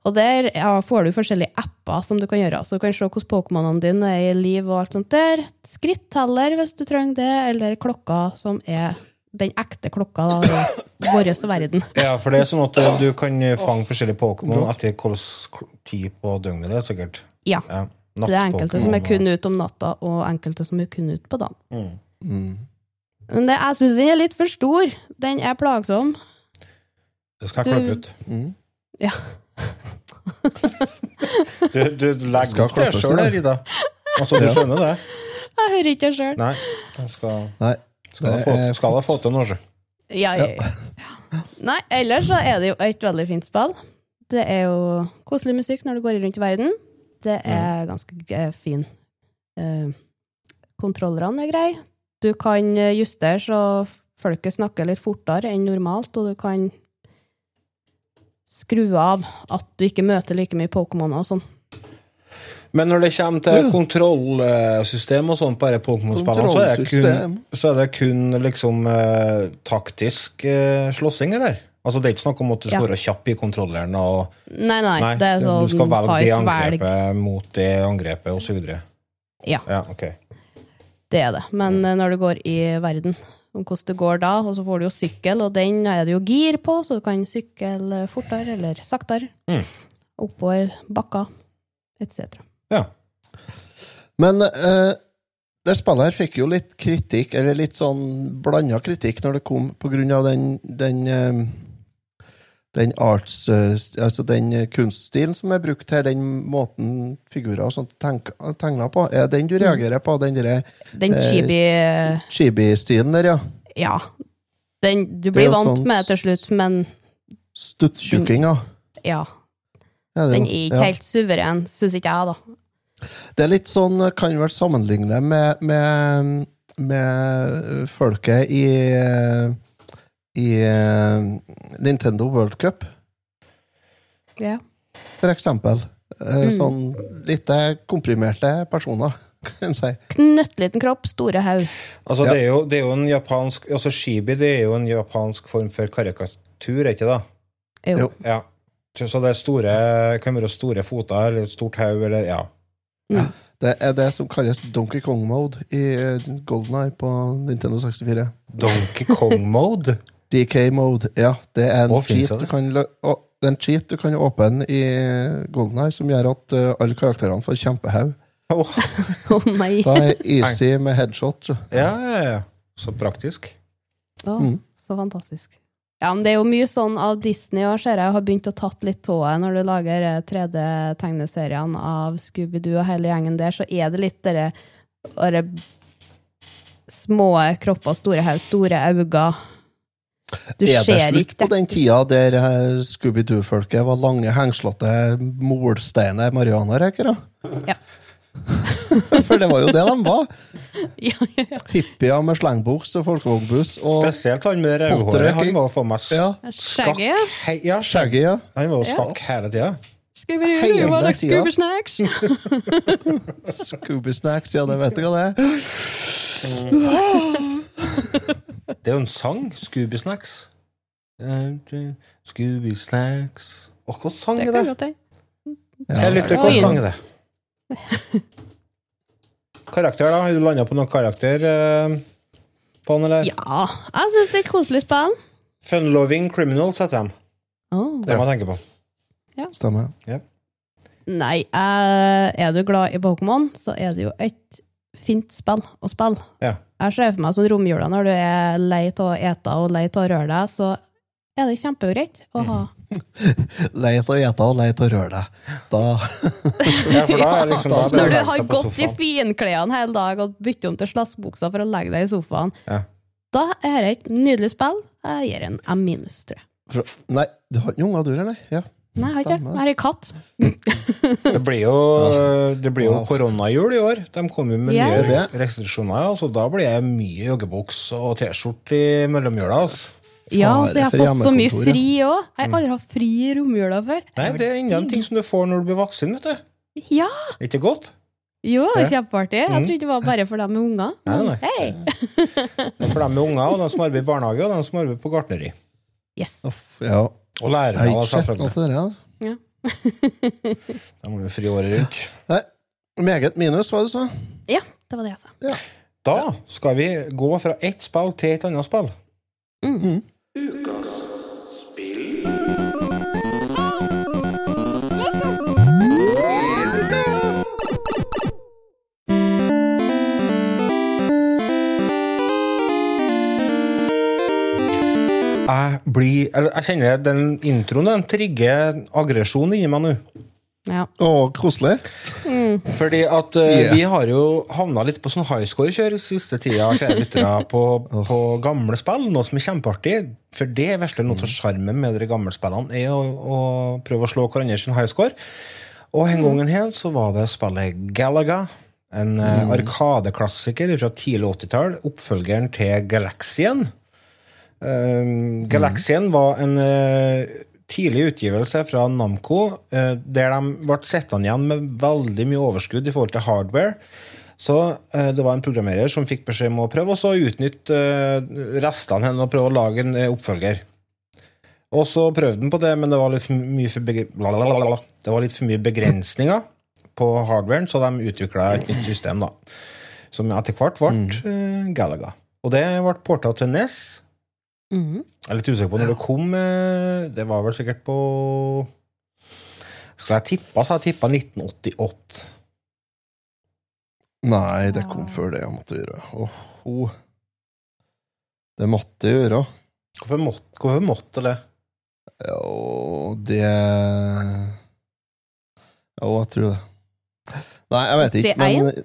Speaker 3: Og der ja, får du forskjellige apper som du kan gjøre. Så du kan se hvordan Pokémonene dine er i liv og alt sånt der. Skritteller hvis du trenger det, eller klokka som er den ekte klokka da, i [coughs] vår verden.
Speaker 2: Ja, for det er sånn at eh, du kan fange forskjellige Pokémon etter hvilken tid på døgnet det er, sikkert.
Speaker 3: Ja.
Speaker 2: Ja.
Speaker 3: Det er enkelte som er kun ute om natta, og enkelte som er kun ute på dagen.
Speaker 2: Mm.
Speaker 1: Mm.
Speaker 3: Men det, jeg syns den er litt for stor. Den er plagsom.
Speaker 2: Det skal jeg klippe ut.
Speaker 1: Mm.
Speaker 3: Ja.
Speaker 2: Du, du legger opp det sjøl. Rida. Altså, du skjønner det?
Speaker 3: Jeg hører ikke det sjøl.
Speaker 2: Nei. Jeg skal,
Speaker 1: Nei.
Speaker 2: skal,
Speaker 1: Det
Speaker 2: jeg få,
Speaker 1: er
Speaker 2: skal jeg få til noe, sjø.
Speaker 3: Ja, ja, ja. Nei, ellers så er det jo et veldig fint spill. Det er jo koselig musikk når du går rundt i verden. Det er ganske fin. Eh, kontrollerne er greie. Du kan eh, justere så folket snakker litt fortere enn normalt, og du kan skru av at du ikke møter like mye Pokémoner og sånn.
Speaker 2: Men når det kommer til kontrollsystem og sånn på disse Pokémon-spillene, så, er det kun- så er det kun liksom uh, taktisk uh, slåssing, eller? Altså, det er ikke snakk om at du skal
Speaker 3: Ja.
Speaker 2: være kjapp i kontrolleren og
Speaker 3: Nei, nei,
Speaker 2: Nei,
Speaker 3: det er sånn
Speaker 2: du skal velge det angrepet
Speaker 3: velg.
Speaker 2: mot det angrepet, videre.
Speaker 3: Ja.
Speaker 2: Ja, okay.
Speaker 3: Det er det. Men uh, når du går i verden, om hvordan det går da, og så får du jo sykkel, og den er det jo gir på, så du kan sykle fortere eller saktere.
Speaker 2: Mm.
Speaker 3: Oppover bakker, etc.
Speaker 2: Ja.
Speaker 1: Men eh, det spillet her fikk jo litt kritikk, eller litt sånn blanda kritikk, når det kom på grunn av den, den, eh, den arts eh, Altså den eh, kunststilen som er brukt her, den måten figurer og sånt tegner på. Er den du reagerer på? Den derre
Speaker 3: Den
Speaker 1: Eh,
Speaker 3: chibi eh,
Speaker 1: chibi-stilen der, ja?
Speaker 3: Ja. Den, du blir vant
Speaker 1: sånn
Speaker 3: med det til slutt, men
Speaker 1: Stuttjukkinga.
Speaker 3: ja.
Speaker 1: ja
Speaker 3: Den er ikke
Speaker 1: Ja.
Speaker 3: helt suveren, syns ikke jeg, da.
Speaker 1: Det er litt sånn, kan vel sammenligne med, med, med folket i, i eh, Nintendo World Cup,
Speaker 3: Ja.
Speaker 1: for eksempel. Eh,
Speaker 3: Mm.
Speaker 1: Sånn litt komprimerte personer, [laughs] kan en si.
Speaker 3: Knøttliten kropp, store haug.
Speaker 2: Altså,
Speaker 1: Ja.
Speaker 2: det, er jo, det er jo en japansk Altså, Shibi det er jo en japansk form for karikatur, er ikke det?
Speaker 3: Jo.
Speaker 2: Ja. Så så det er store, kan være store foter eller et stort haug, eller ja.
Speaker 3: Mm.
Speaker 1: Det er det som kalles Donkey Kong-mode i eh, Golden Eye på Nintendo 64.
Speaker 2: Donkey Kong-mode.
Speaker 1: DK-mode, ja. Det er en
Speaker 2: Å,
Speaker 1: cheat
Speaker 2: det?
Speaker 1: du kan, å, det er en cheat du kan åpne i Golden Eye, som gjør at uh, alle karakterene får kjempehaug.
Speaker 2: Åh, [laughs]
Speaker 3: oh, nei!
Speaker 1: Da er easy med headshot. så.
Speaker 2: ja, ja, ja. Så praktisk.
Speaker 3: Å,
Speaker 1: Mm.
Speaker 3: Så fantastisk. Ja, men det er jo mye sånn av Disney og ser jeg har begynt å tatt litt tåa når du lager 3D-tegneseriene av Scooby-Doo og hele gjengen der, så er det litt dere små kropper, store haug, store øyne. Du
Speaker 1: er det
Speaker 3: ser
Speaker 1: slutt
Speaker 3: ikke
Speaker 1: på den tida der eh, Scooby-Doo-folket var lange, hengslete, molsteine marihuanarøykere?
Speaker 3: Ja. [laughs]
Speaker 1: For det var jo det de var. [laughs]
Speaker 3: Ja, ja, ja.
Speaker 1: Hippier med slengbuks og folkevognbuss
Speaker 2: Spesielt han med rødhåret. Han var for meg
Speaker 1: Ja.
Speaker 2: skakk.
Speaker 3: Skjegget, ja.
Speaker 2: Hei, ja,
Speaker 1: skjegget, ja.
Speaker 2: Han var jo skakk hele tida.
Speaker 3: Scooby-snacks? [laughs]
Speaker 1: Scooby-snacks, ja, det vet jeg hva det er. [laughs]
Speaker 2: Det er jo en sang. Scooby Snacks. Scooby Snacks Å, hva sang er det?
Speaker 3: godt.
Speaker 2: Kjære lytter, hva
Speaker 3: Oi.
Speaker 2: sang er det? Karakter, da? Har du landa på noen karakter eh, på den, eller?
Speaker 3: Ja, jeg syns det er et koselig spill.
Speaker 2: Fun-loving criminals heter de.
Speaker 3: Oh.
Speaker 2: Det må jeg tenke på.
Speaker 1: Stemmer.
Speaker 3: Nei, eh, er du glad i Pokémon, så er det jo et fint spill å spille.
Speaker 2: Ja.
Speaker 3: Jeg ser for meg som romjula når du er lei av å ete og lei av å røre deg, så er det kjempegreit å ha [laughs]
Speaker 1: Leit å ete og lei av å røre deg. Da
Speaker 2: Ja, for da er liksom, [laughs] da er det
Speaker 3: Når du har gått i finklærne hele dag og byttet om til slassbuksa for å legge deg i sofaen,
Speaker 2: Ja.
Speaker 3: da er det et nydelig spill. Jeg gir en M minus, tror jeg.
Speaker 1: Nei, du har ikke unger, du, eller? Ja.
Speaker 3: Nei, jeg har ikke. Jeg har ei katt.
Speaker 2: Det blir jo, det blir jo koronajul i år. De kommer jo med nye res- restriksjoner, så da blir det mye joggebuks og T-skjorte i mellomjula. Altså.
Speaker 3: Ja, så jeg har fått så mye fri òg. Jeg har aldri hatt fri i romjula før.
Speaker 2: Nei, det er ingen ting som du får når du blir voksen, vet du.
Speaker 3: Ja!
Speaker 2: Ikke godt?
Speaker 3: Jo, kjempeartig. Jeg
Speaker 2: Mm.
Speaker 3: trodde det var bare for dem med unger.
Speaker 2: Nei, nei.
Speaker 3: hei!
Speaker 2: Det er For dem med unger, og de som arbeider i barnehage, og de som arbeider på gartneri.
Speaker 3: Yes.
Speaker 1: Ja.
Speaker 2: Og lære
Speaker 1: ikke noe
Speaker 2: selvfølgelig.
Speaker 1: Ja.
Speaker 2: da må jo fri året rundt.
Speaker 1: Nei, meget minus, var det du sa
Speaker 3: Ja, det var det jeg sa.
Speaker 2: Da skal vi gå fra ett spill til et annet spill.
Speaker 3: Mm.
Speaker 2: Jeg, blir, eller, jeg kjenner den introen den trigger aggresjon inni meg nå.
Speaker 3: Ja.
Speaker 1: Og koselig.
Speaker 2: Fordi at uh,
Speaker 1: Yeah.
Speaker 2: vi har jo havna litt på sånn highscore-kjør siste tida, kjære lyttere, [laughs] på, på gamle spill. Noe som er kjempeartig. For det vesle noe av sjarmen med de gamle spillene, er å, å prøve å slå hverandre sin highscore. Og en gang her så var det spillet Galaga. En mm. arkadeklassiker fra tidlig 80-tall. Oppfølgeren til Galaxien. Um, Galaxien var en uh, tidlig utgivelse fra Namco, uh, der de ble sittende igjen med veldig mye overskudd i forhold til hardware. Så eh, det var en programmerer som fikk beskjed om å prøve å utnytte restene henne og prøve å lage en oppfølger. Og så prøvde han på det, men det var litt for mye, for det var litt for mye begrensninger på hardwaren, så de utvikla et nytt system, da. Som etter hvert ble eh, Galaga. Og det ble porta til NES.
Speaker 3: Mhm.
Speaker 2: Jeg er litt usikker på når det kom. eh, Det var vel sikkert på Skal jeg tippe, så jeg tippa 1988.
Speaker 1: Nei, det kom før det jeg måtte gjøre. Oh, oh. Det måtte jeg gjøre.
Speaker 2: Hvorfor måtte, hvorfor måtte det?
Speaker 1: Jo, det Jo, jeg tror det. Nei, jeg vet ikke,
Speaker 3: Det
Speaker 1: men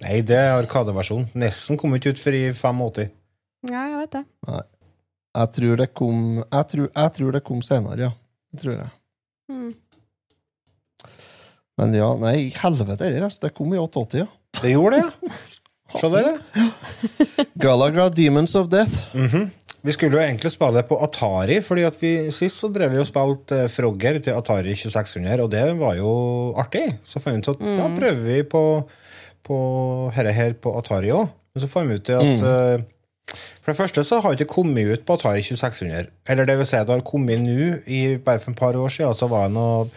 Speaker 2: Nei, det er Arkadeversjon. Nesten kom ikke ut før i 85.
Speaker 3: Ja, jeg vet det.
Speaker 1: Jeg tror det kom Jeg tror, jeg tror det kom senere, ja. Det tror jeg.
Speaker 3: Mm.
Speaker 1: Men ja, nei, i helvete heller, altså. Det kom i 88, ja.
Speaker 2: Det gjorde det, ja. Se der, ja.
Speaker 1: Galaga Demons of Death.
Speaker 2: Mhm. Vi skulle jo egentlig spille det på Atari, fordi at vi sist så drev vi og spilte eh, Frogger til Atari 2600, og det var jo artig. Så fant vi ut at da prøver vi på, på dette her på Atari òg. Men så fant vi ut at eh, For det første så har det ikke kommet ut på Atari 2600. Eller det vil si det har kommet nå, i, bare for et par år siden, så var det noe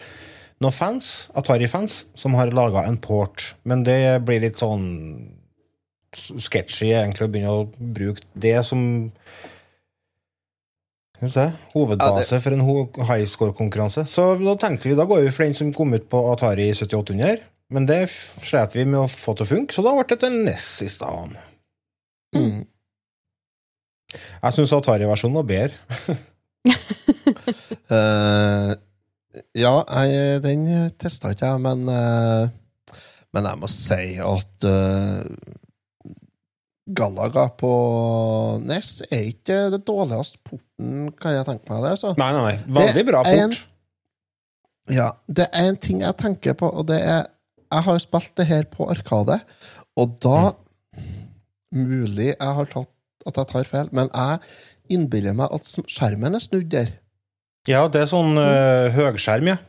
Speaker 2: noen fans, Atari-fans, som har laga en port. Men det blir litt sånn sketchy egentlig å begynne å bruke det som skal vi se, hovedbase for en high score-konkurranse. Så da tenkte vi da går vi for den som kom ut på Atari 7800. Men det slet vi med å få til å funke, så da ble det til NES i stedet.
Speaker 1: Mm.
Speaker 2: Jeg syns Atari-versjonen var bedre.
Speaker 1: uh, [laughs] ja, jeg, den testa ikke jeg, men uh, Men jeg må si at uh, Galaga på NES er ikke det dårligste porten, kan jeg tenke meg det. Så.
Speaker 2: Nei, nei, nei. Veldig bra
Speaker 1: port. en-. Ja, det er en ting jeg tenker på, og det er Jeg har spilt det her på Arkade, og da Mulig jeg har tatt at jeg tar feil, men jeg innbiller meg at skjermen er snudd der.
Speaker 2: Ja, det er sånn uh, høgskjerm, ja.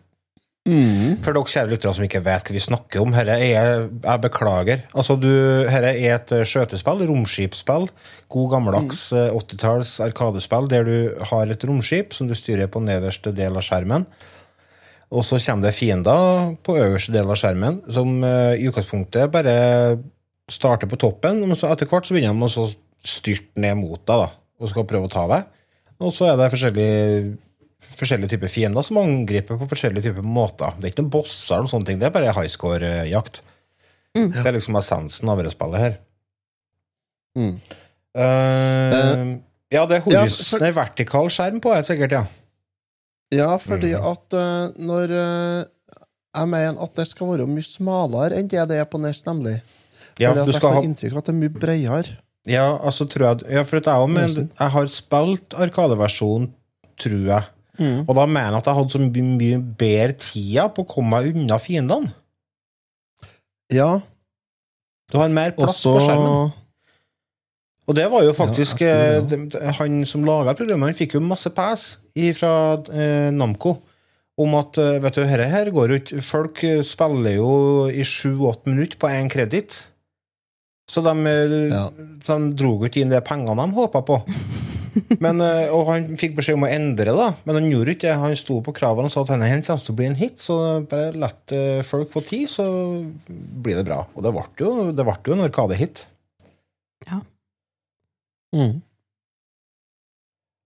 Speaker 1: Mm.
Speaker 2: For dere kjære lyttere som ikke vet hva vi snakker om, dette er Jeg beklager. Altså, du, dette er et eh, skjøtespill, romskipsspill. God gammeldags mm. 80-talls arkadespill der du har et romskip som du styrer på nederste del av skjermen. Og så kommer det fiender på øverste del av skjermen, som eh, i utgangspunktet bare starter på toppen, men så etter hvert så begynner de å så styrte ned mot deg da, og skal prøve å ta deg. Og så er det forskjellige forskjellige typer fiender som angriper på forskjellige typer måter. Det er ikke noen bosser, eller sånne ting, det er bare high score-jakt. Det er liksom essensen av det spillet her.
Speaker 1: Mm.
Speaker 2: Eh, ja, det er
Speaker 1: ja, for-
Speaker 2: vertikal skjerm på, er det sikkert, ja.
Speaker 1: Ja, fordi at uh, når eh, Jeg mener at det skal være mye smalere enn det det er på Nest, nemlig.
Speaker 2: Ja,
Speaker 1: fordi at
Speaker 2: du
Speaker 1: jeg får
Speaker 2: ha
Speaker 1: inntrykk av at det er mye bredere.
Speaker 2: Ja, altså tror jeg Ja, for jeg, også jeg har spilt Arkadeversjonen, tror jeg.
Speaker 1: Mm.
Speaker 2: Og da mener jeg at jeg hadde så mye, mye bedre tida på å komme meg unna fiendene.
Speaker 1: Ja,
Speaker 2: Du har mer plass
Speaker 1: også
Speaker 2: på skjermen. Og det var jo faktisk
Speaker 1: Ja,
Speaker 2: eh,
Speaker 1: tror
Speaker 2: det- det- Han som laga programmet, han fikk jo masse pass fra eh, Namco om at eh, vet du, herre her går jo ikke Folk spiller jo i sju-åtte minutter på én kreditt. Så de,
Speaker 1: Ja.
Speaker 2: så de dro ikke inn de pengene de håpa på. Men, eh, og han fikk beskjed om å endre da. men han gjorde ikke det. Han sto på kravene og sa at denne kommer til å bli en hit, så bare lett eh, folk få tid, så blir det bra. Og det ble jo, det ble jo en Arkade-hit.
Speaker 1: mm,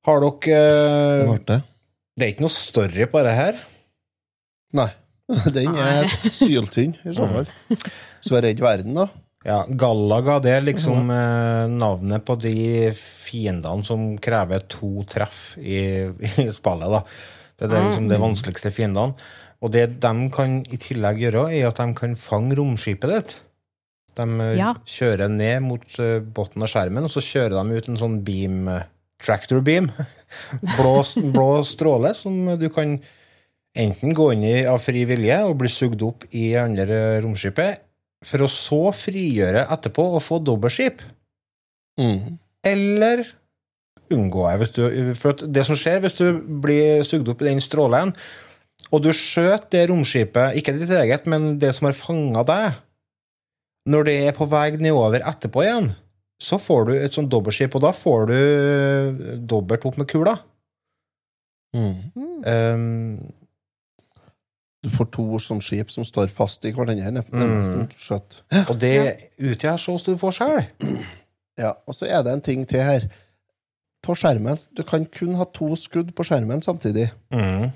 Speaker 2: Har dere eh,
Speaker 1: det det.
Speaker 2: Det er ikke noe story på det her.
Speaker 1: Nei. [laughs] Den er syltynn, i så fall. [laughs] Så er redd verden, da.
Speaker 2: Ja, Gallaga det er liksom eh, navnet på de fiendene som krever to treff i, [laughs] i spillet. da. Det er det, liksom, de vanskeligste fiendene. Og det de kan i tillegg gjøre, er at de kan fange romskipet ditt. De eh,
Speaker 3: Ja.
Speaker 2: kjører ned mot uh, bunnen av skjermen, og så kjører de ut en sånn beam, eh, tractor beam, [laughs] blå, blå stråle, som du kan enten gå inn i av fri vilje og bli sugd opp i andre romskipet, for å så frigjøre etterpå og få dobbeltskip.
Speaker 1: Mm.
Speaker 2: Eller unngå det. Hvis du, for at det som skjer hvis du blir sugd opp i den strålen, og du skjøter det romskipet, ikke ditt eget, men det som har fanga deg, når det er på vei nedover etterpå igjen, så får du et sånt dobbeltskip, og da får du dobbelt opp med kula.
Speaker 1: Mm.
Speaker 2: Um,
Speaker 1: Du får to sånne skip som står fast i hverandre.
Speaker 2: Mm. Og det utgjør så stor forskjell.
Speaker 1: Ja, og så er det en ting til her. På skjermen, Du kan kun ha to skudd på skjermen samtidig.
Speaker 2: Mm.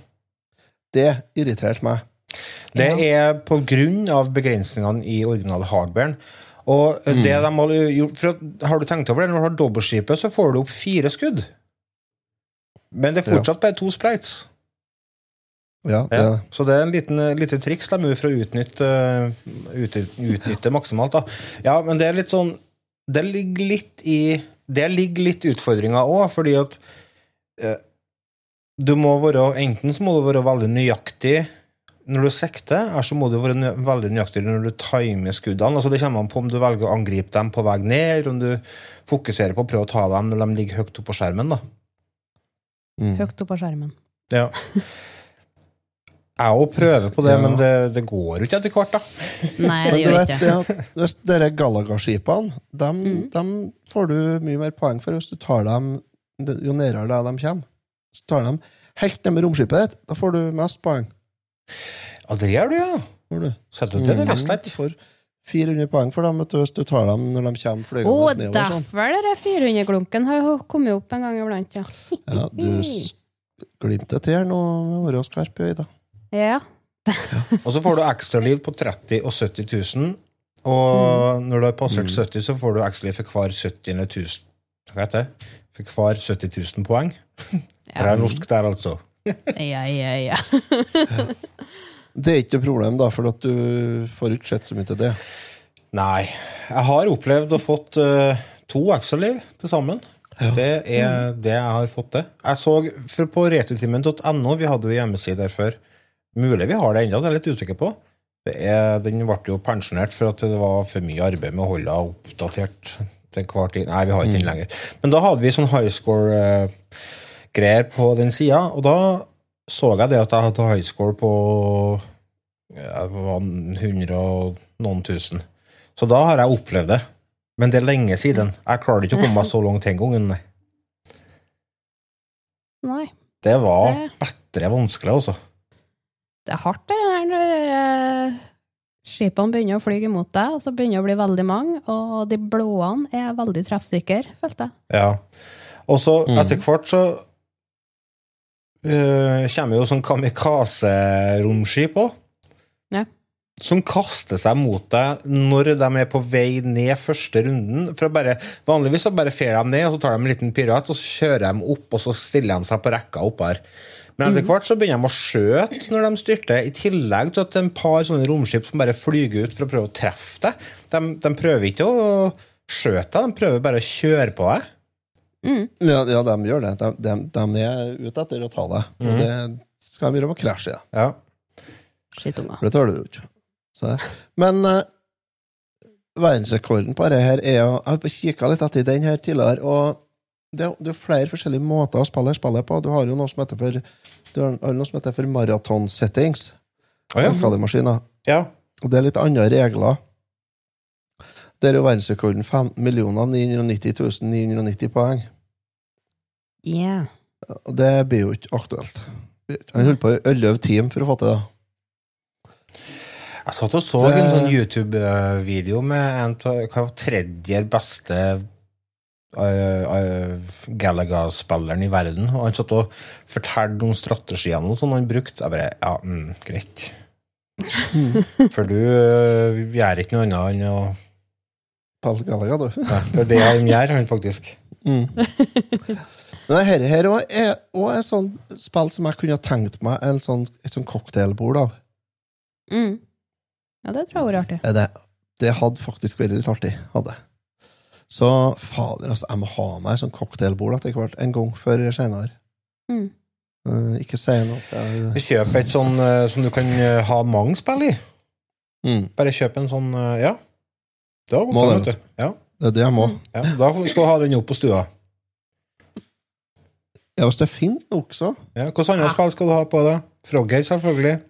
Speaker 1: Det irriterte meg.
Speaker 2: Det er på grunn av begrensningene i original hardwaren. Og det de har gjort for Har du tenkt over det? Når du har dobbeltskipet, så får du opp fire skudd. Men det er fortsatt bare to sprites.
Speaker 1: Ja, det,
Speaker 2: Ja. Så det er en liten, lite triks de gjør for å utnytte, ut- utnytte maksimalt. Da. Ja, men det er litt sånn Det ligger litt i Det ligger litt utfordringer òg, fordi at eh, du må være Enten så må du være veldig nøyaktig når du sikter, eller så må du være veldig nøyaktig når du timer skuddene. Altså Det kommer an på om du velger å angripe dem på vei ned, om du fokuserer på å prøve å ta dem når de ligger høyt oppe på skjermen. da.
Speaker 1: mm.
Speaker 3: Høyt oppe på skjermen.
Speaker 2: Ja. [laughs] Jeg òg prøver på det,
Speaker 1: Ja.
Speaker 2: men det, det går jo ikke etter hvert, da.
Speaker 3: Nei, det gjør
Speaker 1: vet
Speaker 3: ikke
Speaker 1: det
Speaker 3: det.
Speaker 1: dere Galaga-skipene, dem,
Speaker 3: Mm.
Speaker 1: dem får du mye mer poeng for hvis du tar dem jo nærmere deg de kommer. Så tar dem helt ned med romskipet ditt, da får du mest poeng.
Speaker 2: Ja, det gjør du, ja.
Speaker 1: Får du.
Speaker 2: Setter du til det
Speaker 1: Mm.
Speaker 2: visst
Speaker 1: Du får 400 poeng for dem vet du, hvis du tar dem når de kommer flygende oh, nedover. Sånn.
Speaker 3: derfor den 400-glunken har kommet opp en gang iblant, ja.
Speaker 1: Ja, du glimter til her nå med å være skarp i øyet.
Speaker 3: Ja. [laughs]
Speaker 2: Og så får du ekstraliv på 30 og 70 000. Og når du har passert
Speaker 1: Mm.
Speaker 2: 70, så får du ekstraliv for hver 70 000 Hva heter det? For hver 70 000 poeng. [laughs] Det er norsk der, altså.
Speaker 3: ja, ja. ja. [laughs]
Speaker 1: Det er ikke noe problem, da, for at du får ikke sett så mye til det.
Speaker 2: Nei. Jeg har opplevd å fått uh, to ekstraliv til sammen. Det er det jeg har fått til. Jeg så for på retutimen.no, vi hadde jo hjemmeside der før. Mulig vi har det ennå, det er jeg litt usikker på. Det er, den ble jo pensjonert for at det var for mye arbeid med å holde henne oppdatert til hver tid. Nei, vi har ikke den lenger. Men da hadde vi sånn high score-greier på den sida, og da så jeg det at jeg hadde high score på ja, det var 100 og noen tusen. Så da har jeg opplevd det. Men det er lenge siden. Jeg klarte ikke å komme meg så langt den gangen. nei.
Speaker 3: Nei.
Speaker 2: Det var bedre vanskelig, altså.
Speaker 3: Det er hardt det der når eh, skipene begynner å fly imot deg, og så begynner det å bli veldig mange, og de blåene er veldig treffsikre, følte jeg.
Speaker 2: Ja. Og så
Speaker 1: Mm.
Speaker 2: etter hvert så øh, kommer jo sånn kamikaze-romskip òg.
Speaker 3: Ja.
Speaker 2: som kaster seg mot deg når de er på vei ned første runden. For bare, vanligvis så bare fer de ned, og så tar de en liten pirat, og så kjører de opp, og så stiller de seg på rekka opp her. Men etter hvert så begynner de å skjøte når de styrter, i tillegg til at det er en par sånne romskip som bare flyger ut for å prøve å treffe deg. De, de prøver ikke å skjøte deg, de prøver bare å kjøre på deg.
Speaker 1: Ja, ja, de gjør det. De, de, de er ute etter å ta deg. Og det skal de gjøre med å krasje, ja.
Speaker 2: Ja.
Speaker 3: Skittunger.
Speaker 1: Det tåler du ikke. Så, men uh, verdensrekorden på dette her er jo Jeg har kikka litt etter den her tidligere, og det, er- det er flere forskjellige måter å spille spillet på. Du har jo noe som heter for Du har har noe som heter for maratonsettings.
Speaker 2: Å ja. Ja.
Speaker 1: Og det er litt andre regler. Der er jo verdensrekorden 15 990 990 poeng.
Speaker 3: Yeah.
Speaker 1: Og det blir jo ikke aktuelt. Han holdt på i 11 timer for å få til det.
Speaker 2: Jeg satt og så
Speaker 1: Det-
Speaker 2: en sånn YouTube-video med en av tredje beste uh, uh, Galaga-spilleren i verden. Og han satt og fortalte om strategiene som sånn han brukte. Jeg bare Ja, mm, greit. [laughs] For du uh, gjør ikke noe annet enn å
Speaker 1: Pal Gallagher, du.
Speaker 2: ja, Det er det han gjør, han faktisk.
Speaker 1: Mm. Men dette her også er også et sånn spill som jeg kunne tenkt meg en sånn, et sånn cocktailbord av.
Speaker 3: Mm. Ja, det tror jeg var artig.
Speaker 1: Er Det, det hadde faktisk vært litt artig. hadde Så fader, altså, jeg må ha meg sånn cocktailbord etter hvert. En gang før eller senere.
Speaker 3: Mm.
Speaker 1: Uh, ikke si noe. Jeg-
Speaker 2: Kjøp et sånn uh, som du kan uh, ha mange spill i.
Speaker 1: Mm.
Speaker 2: Bare kjøp en sånn uh, Ja. Det har gått an, vet du. Ja,
Speaker 1: Det er det jeg må.
Speaker 3: Mm.
Speaker 2: ja. Da skal du ha den opp på stua.
Speaker 1: Ja, Hvis det er fint nok, så.
Speaker 2: Ja, Hvilke andre
Speaker 3: Ja.
Speaker 2: spill skal du ha på det? Frogger, selvfølgelig.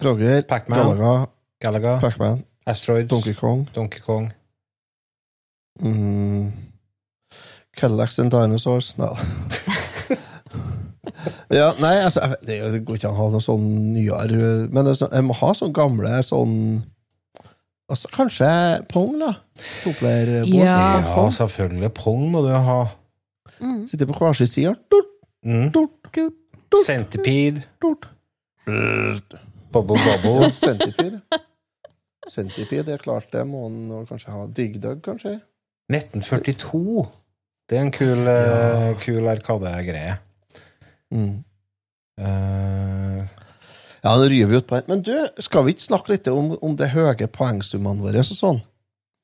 Speaker 1: Frogger,
Speaker 2: Pac-Man.
Speaker 1: Galaga,
Speaker 2: Galaga.
Speaker 1: Pac-Man,
Speaker 2: Asteroids.
Speaker 1: Donkey Kong
Speaker 2: Donkey Kong.
Speaker 1: Mm. Cadillacs and Dinosaurs Nei. ja, nei, altså, det, går ikke an å ha noe sånn nyere Men sånn- jeg må ha sånn gamle sånn altså, Kanskje Pong, da? Toplayerboard.
Speaker 3: Ja.
Speaker 2: Ja, selvfølgelig. Pong må du ha.
Speaker 3: Mm.
Speaker 1: Sitter på hver sin side. Dort,
Speaker 2: Mm. Centipede.
Speaker 1: dort.
Speaker 2: Bubble Bubble. [laughs]
Speaker 1: Centipede. Centipede, er klart det må han kanskje ha. Dig Dug, kanskje?
Speaker 2: 1942. Det er en kul, eh, kul arkadegreie.
Speaker 1: Mm.
Speaker 2: Uh,
Speaker 1: Ja, nå ryver vi ut på her. Men du, skal vi ikke snakke litt om, om det høye poengsummene våre Så sånn?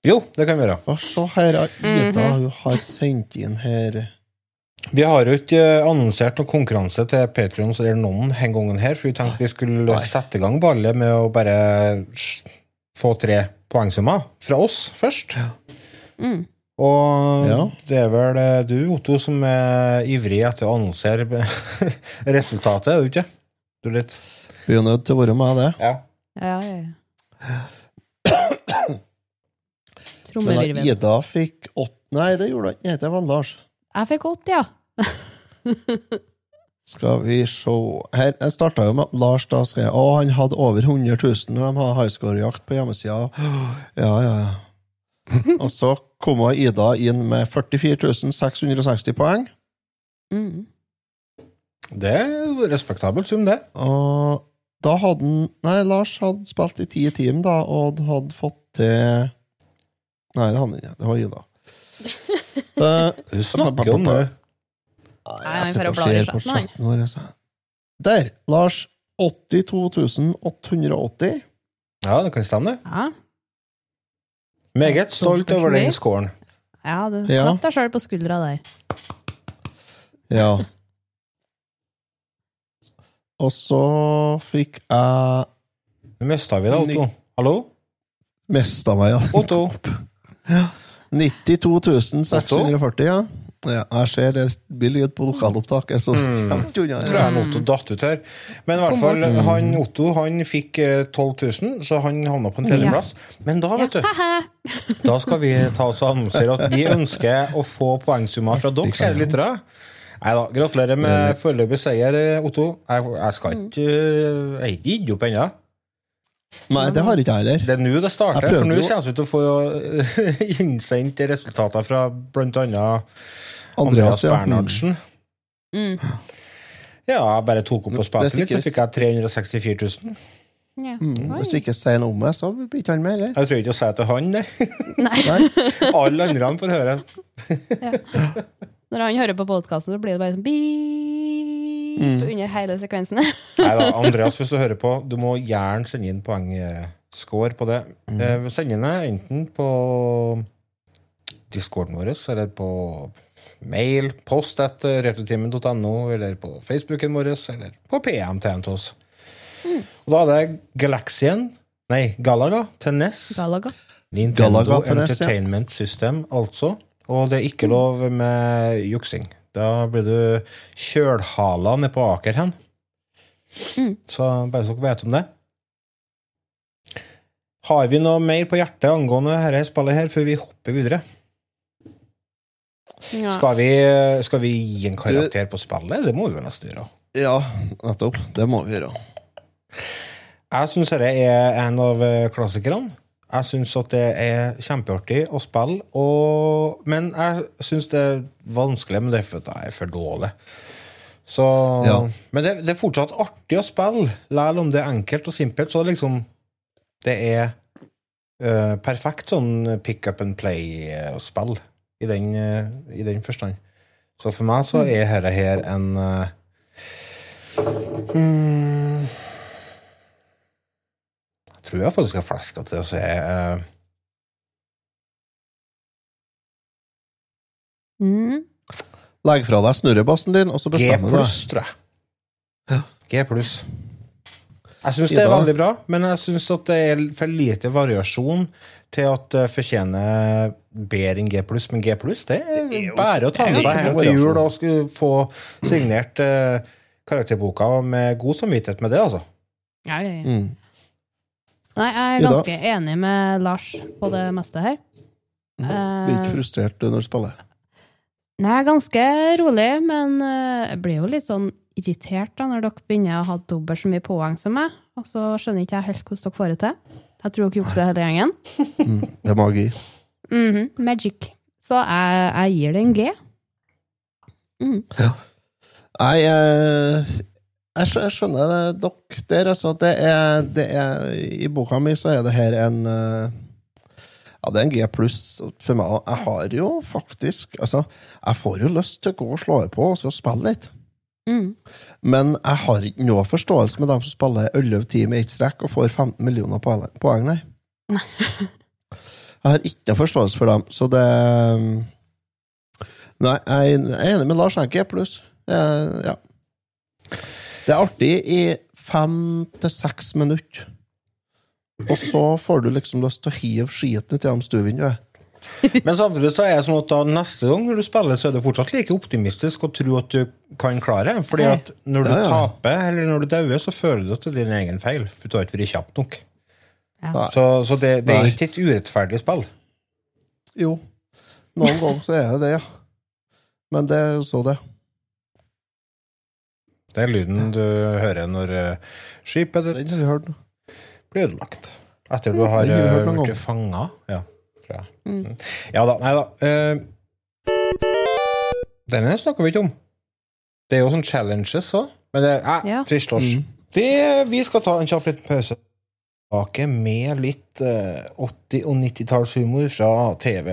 Speaker 2: jo, det kan vi gjøre.
Speaker 1: Og så her har Ida
Speaker 3: Mhm.
Speaker 1: hun har sendt inn her
Speaker 2: Vi har jo ikke eh, annonsert noen konkurranse til Patrions eller noen den gangen her, for vi tenkte vi skulle
Speaker 1: Nei.
Speaker 2: sette i gang ballet med å bare få tre poengsummer fra oss først.
Speaker 3: Mm.
Speaker 2: Og
Speaker 1: Ja.
Speaker 2: det er vel eh, du, Otto, som er ivrig etter å annonsere [laughs] resultatet, er du ikke? Du er litt
Speaker 1: Vi er nødt til å være med det.
Speaker 2: Ja.
Speaker 3: Ja, ja, ja. [clears throat]
Speaker 1: Men Ida fikk åtte Nei, det gjorde hun ikke. Det var Lars.
Speaker 3: Jeg fikk åtte, ja. [laughs]
Speaker 1: Skal vi se Her, Jeg starta jo med at Lars da skrev Å, han hadde over 100 000 når de hadde highscore-jakt på hjemmesida. [gasps] Ja, ja, ja. [laughs] Og så kom Ida inn med 44 660 poeng.
Speaker 3: Mm.
Speaker 2: Det er respektabelt sum, det.
Speaker 1: Og da hadde han Nei, Lars hadde spilt i ti team, da, og hadde fått til Nei, det hadde han ikke. Det var Ida. [laughs]
Speaker 2: Du snakker om det.
Speaker 1: Jeg sitter og ser på
Speaker 3: chatten,
Speaker 1: vår. Der! Lars. 82 880.
Speaker 2: Ja, det kan stemme, det.
Speaker 3: Ja,
Speaker 2: Meget stolt over den scoren.
Speaker 3: ja du
Speaker 1: Ja.
Speaker 3: klapp deg sjøl på skuldra der.
Speaker 1: Ja. [laughs] Og så fikk jeg
Speaker 2: Nå mista vi deg, Otto. Hallo?
Speaker 1: mista meg, ja.
Speaker 2: Otto.
Speaker 1: 92 [laughs] 640, ja. Ja. Jeg ser det blir lyd på lokalopptaket, så
Speaker 2: Mm. tror jeg Otto datt ut her. Men i hvert fall, han Otto han fikk eh, 12 000, så han havna på en tredjeplass. Men da, vet du, [laughs] da skal vi ta oss og annonsere at vi ønsker å få poengsummer fra dere, kjære lyttere. Nei da, gratulerer med foreløpig seier, eh, Otto. Jeg, jeg skal ikke Jeg er ikke gitt opp ennå.
Speaker 1: Nei, det har ikke jeg heller.
Speaker 2: Det er nå det starter, for nå kommer vi til å få eh, [laughs] innsendt resultater fra annet
Speaker 1: Andreas,
Speaker 2: Andreas
Speaker 1: ja.
Speaker 2: Bernhardsen.
Speaker 3: Mm.
Speaker 2: Ja, jeg bare tok opp og
Speaker 1: Det
Speaker 2: spilte litt, så fikk jeg 364 000.
Speaker 3: Ja.
Speaker 1: Mm. Hvis du ikke sier noe om det, så blir ikke han med heller.
Speaker 2: Jeg tror ikke å si det til han, det.
Speaker 3: Nei. [laughs] [laughs]
Speaker 2: Alle andre får høre.
Speaker 3: Når han hører på podkasten, så blir det bare sånn beep
Speaker 1: Mm.
Speaker 3: under hele sekvensen. [laughs]
Speaker 2: Nei da, Andreas, hvis du hører på, du må gjerne sende inn poengscore på det. Eh, Send inn det enten på discorden vår, eller på mail, post etter retrotimen.no, eller på Facebooken vår, eller på PM til oss. Og da er det Galaxien, nei, Galaga til NES.
Speaker 3: Galaga.
Speaker 2: Nintendo
Speaker 1: Galaga ja.
Speaker 2: Entertainment System, altså. Og det er ikke lov med juksing. Da blir du kjølhala nede på Aker hen.
Speaker 3: Mm.
Speaker 2: Så bare så dere vet om det. Har vi noe mer på hjertet angående dette spillet her før vi hopper videre?
Speaker 3: Ja.
Speaker 2: Skal vi, skal vi gi en karakter på spillet? Det må vi vel nesten gjøre.
Speaker 1: Ja, nettopp. Det må vi gjøre.
Speaker 2: Jeg syns dette er en av klassikerne. Jeg syns at det er kjempeartig å spille, og, men jeg syns det er vanskelig, men det er fordi jeg er for dårlig. Så,
Speaker 1: Ja.
Speaker 2: Men det, det er fortsatt artig å spille, selv om det er enkelt og simpelt. Så liksom Det er uh, perfekt sånn pick up and play-spill i, den, eh, i den forstand. Så for meg så er dette her en uh, hmm, tror jeg faktisk jeg fleska til å se uh...
Speaker 3: Mm.
Speaker 1: Legg fra deg snurrebassen din, og så bestemmer du deg.
Speaker 2: pluss, tror jeg.
Speaker 1: Ja.
Speaker 2: G pluss. Jeg syns det er veldig bra, men jeg syns at det er for lite variasjon til at det fortjener bedre enn G pluss. Men G pluss, det er bare å ta med
Speaker 1: er
Speaker 2: seg hjem til jul og skulle få signert eh, karakterboka med god samvittighet med det, altså.
Speaker 3: Ja, ja, ja.
Speaker 1: Mm.
Speaker 3: Nei, jeg er
Speaker 1: Ida?
Speaker 3: ganske enig med Lars på det meste her.
Speaker 1: Blir ikke
Speaker 3: Eh,
Speaker 1: frustrert når du spiller.
Speaker 3: Nei, jeg er ganske rolig, men eh, jeg blir jo litt sånn irritert da, når dere begynner å ha dobbelt så mye poeng som meg, og så skjønner ikke jeg helt hvordan dere får det til. Jeg tror dere jukser hele gjengen.
Speaker 1: Mm. Det er magi.
Speaker 3: Mhm, Magic. Så jeg, jeg gir det en G. Ja.
Speaker 1: Nei, eh, jeg, jeg skjønner det, dere der, altså. Det er, det er, I boka mi så er det her en eh, Ja, det er en G pluss for meg. Jeg har jo faktisk Altså, jeg får jo lyst til å gå og slå på og så spille litt.
Speaker 3: Mm.
Speaker 1: Men jeg har ikke noe forståelse med dem som spiller 11 timer i ett strekk og får 15 millioner poeng, nei. [laughs] Jeg har ikke noe forståelse for dem, så det Nei, jeg er enig med Lars. Jeg er G pluss. Ja. Det er artig i fem til seks minutter. Og så får du liksom lyst til å hive skiten ut gjennom stuevinduet.
Speaker 2: Men samtidig så er det sånn at da neste gang når du spiller, så er du fortsatt like optimistisk og tror at du kan klare det. Fordi at når du
Speaker 1: Ja, ja.
Speaker 2: taper, eller når du dauer, så føler du at det er din egen feil. For du har ikke vært kjapp nok.
Speaker 3: Ja.
Speaker 2: Så, så det, det er ikke et urettferdig spill.
Speaker 1: Jo, noen ganger så er det det, ja. Men det er jo så det.
Speaker 2: Det er lyden du hører når eh, skipet ditt blir ødelagt. Etter du har
Speaker 1: noen
Speaker 2: blitt fanga. Ja, tror jeg.
Speaker 3: Mm.
Speaker 2: Mm. Ja da. Nei da. Uh, denne snakka vi ikke om. Det er jo sånn challenges òg. Men det er
Speaker 3: Ja.
Speaker 2: trist.
Speaker 1: Mm.
Speaker 2: Det, vi skal ta en kjapp liten pause. Med litt uh, 80- og 90-tallshumor fra TV.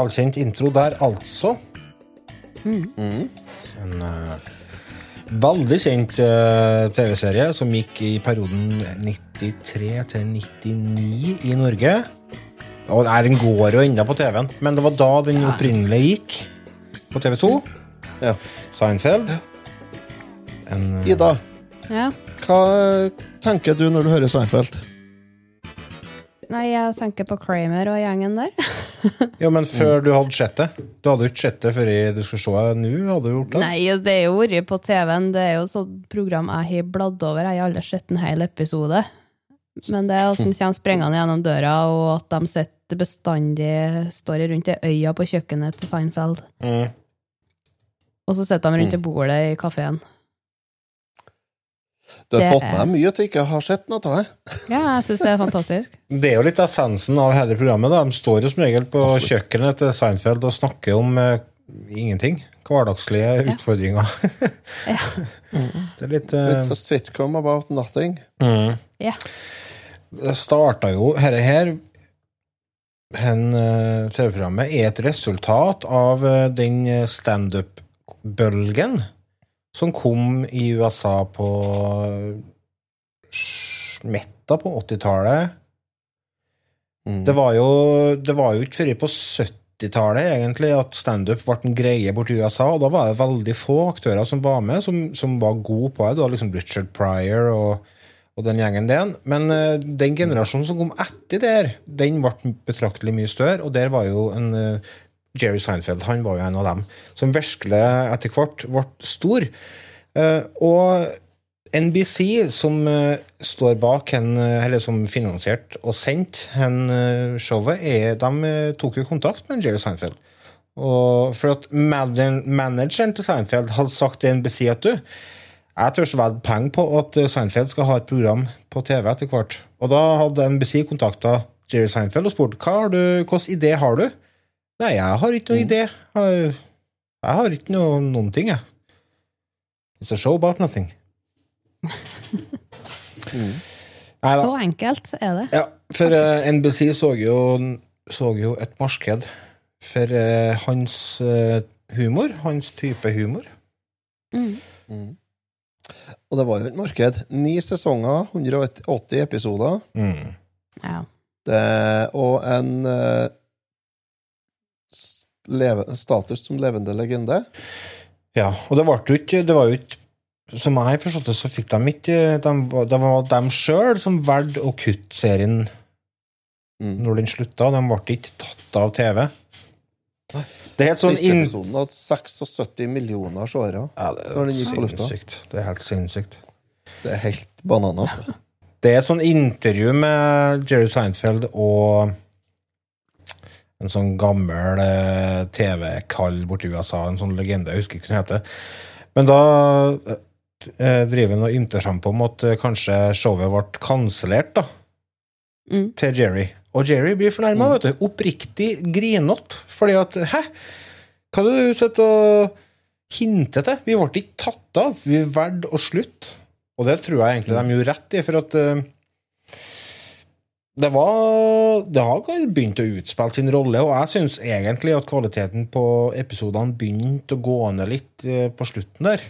Speaker 2: Velkjent intro der, altså. En eh, veldig kjent eh, TV-serie som gikk i perioden 93 til 99 i Norge. Og nei, Den går jo ennå på TV-en, men det var da den opprinnelig gikk. på TV2.
Speaker 1: Ja.
Speaker 2: Seinfeld. En, eh,
Speaker 1: Ida,
Speaker 3: Ja.
Speaker 1: hva tenker du når du hører Seinfeld?
Speaker 3: Nei, jeg tenker på Kramer og gjengen der. [laughs]
Speaker 2: Ja, men før du hadde sett det? Du hadde jo ikke sett det før du skulle se det nå? Hadde du gjort det?
Speaker 3: Nei, det er jo vært på TV-en. Det er jo sånt program jeg har bladd over. Jeg har aldri sett en hel episode. Men det er at han kommer sprengende gjennom døra, og at de sitter bestandig Står rundt ei øya på kjøkkenet til Seinfeld.
Speaker 2: Mm.
Speaker 3: Og så sitter de rundt i bordet i kafeen.
Speaker 1: Du har fått
Speaker 3: er-
Speaker 1: med deg mye at du ikke har sett noe av det.
Speaker 3: Ja, jeg syns det er fantastisk. [laughs]
Speaker 2: Det er jo litt essensen av hele programmet. Da. De står jo som regel på kjøkkenet til Seinfeld og snakker om uh, ingenting. Hverdagslige
Speaker 3: Ja.
Speaker 2: utfordringer. [laughs]
Speaker 3: Ja. [laughs]
Speaker 2: det er litt uh,
Speaker 1: It's a sitcom about nothing.
Speaker 2: mm.
Speaker 3: Ja.
Speaker 2: Det starta jo Dette her hen, eh, TV-programmet er et resultat av uh, den standup-bølgen som kom i USA på smetta på 80-tallet.
Speaker 1: Mm.
Speaker 2: Det var jo, det var jo ikke før på 70-tallet egentlig at standup ble en greie borti USA, og da var det veldig få aktører som var med, som, som var gode på det. Det var liksom Richard Pryor og, og den gjengen den. Men uh, den generasjonen som kom etter der, den ble betraktelig mye større, og der var jo en eh, Jerry Seinfeld han var jo en av dem som virkelig etter hvert ble stor. Eh, og NBC, som eh, står bak, hen, eh, eller som finansierte og sendte showet, er, de tok jo kontakt med Jerry Seinfeld. Og for at manageren til Seinfeld hadde sagt til NBC at du, jeg tør vedde penger på at Seinfeld skal ha et program på TV etter hvert. Og da hadde NBC kontakta Jerry Seinfeld og spurt hva har du, hvilken idé har du. Nei, jeg har ikke noen idé. Jeg, jeg har ikke noe, noen ting, jeg. It's a show about nothing. [laughs] mm.
Speaker 3: Så enkelt er det.
Speaker 2: Ja, for uh, NBC så jo, så jo et marked for uh, hans uh, humor, hans type humor.
Speaker 3: Mm.
Speaker 1: Mm. Og det var jo et marked. Ni sesonger, 180 episoder,
Speaker 2: Mm.
Speaker 3: Ja.
Speaker 1: det, og en eh, leve, status som levende legende.
Speaker 2: Ja, og det, ble ikke, det var jo ikke Som jeg forstod det, så fikk de ikke de, Det var dem sjøl som valgte å kutte serien
Speaker 1: Mm.
Speaker 2: når den slutta. De ble ikke tatt av TV. Det er helt sånn
Speaker 1: Siste episoden hadde 76 millioner seere.
Speaker 2: Ja, det er sinnssykt. Det er helt sinnssykt.
Speaker 1: Det er helt bananas. Det
Speaker 2: er et sånn intervju med Jerry Seinfeld og en sånn gammel eh, TV-kall borti USA, en sånn legende, jeg husker ikke hva den heter. Men da eh, driver han og ymter seg på om at eh, kanskje showet ble kansellert, da,
Speaker 3: Mm.
Speaker 2: til Jerry. Og Jerry blir fornærma, vet du. Oppriktig grinete. Fordi at Hæ? Hva er det du sitter og hinter til? Vi ble ikke tatt av. Vi valgte å slutte. Og det tror jeg egentlig de gjorde rett i, for at eh, det var Det har begynt å utspille sin rolle, og jeg syns egentlig at kvaliteten på episodene begynte å gå ned litt eh, på slutten der.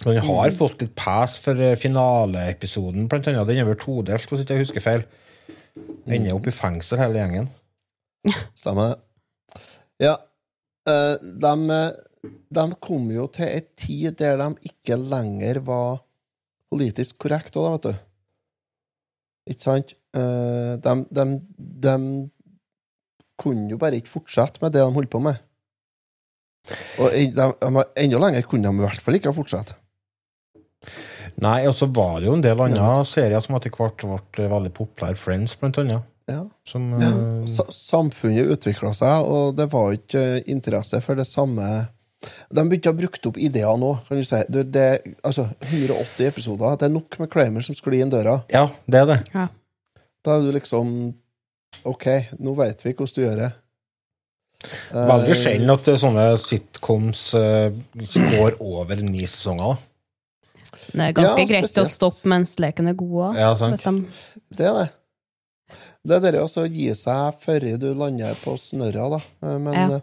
Speaker 2: Den har fått litt pass for eh, finaleepisoden, blant annet. Den er vel todelt, hvis ikke jeg husker feil. Ender opp i fengsel, hele gjengen. [laughs]
Speaker 1: Stemmer det. Ja. eh, De, de kom jo til ei tid der de ikke lenger var politisk korrekte òg, vet du. Ikke sant? Eh, De, de, de kunne jo bare ikke fortsette med det de holdt på med. Og de, de, enda lenger kunne de i hvert fall ikke ha fortsatt.
Speaker 2: Nei, og så var det jo en del andre serier som etter hvert ble veldig populære. Friends, blant annet.
Speaker 1: Ja.
Speaker 2: Som
Speaker 1: Ja.
Speaker 2: eh,
Speaker 1: Samfunnet utvikla seg, og det var ikke interesse for det samme De begynte å ha brukt opp ideer nå. kan du si. Det, det, altså, 180 episoder. Det er nok med Kramer som sklir inn døra.
Speaker 2: Ja, det er det.
Speaker 3: Ja.
Speaker 1: Da er du liksom OK, nå vet vi hvordan du gjør det. Eh,
Speaker 2: Veldig sjelden at eh, sånne sitcoms eh, går over ni sesonger.
Speaker 3: Det er ganske
Speaker 1: Ja,
Speaker 3: greit å stoppe mens leken er god òg.
Speaker 2: Ja, sant.
Speaker 1: Det er det. Det er det å gi seg før du lander på snørra, da. Eh, Men
Speaker 3: Ja.
Speaker 1: eh,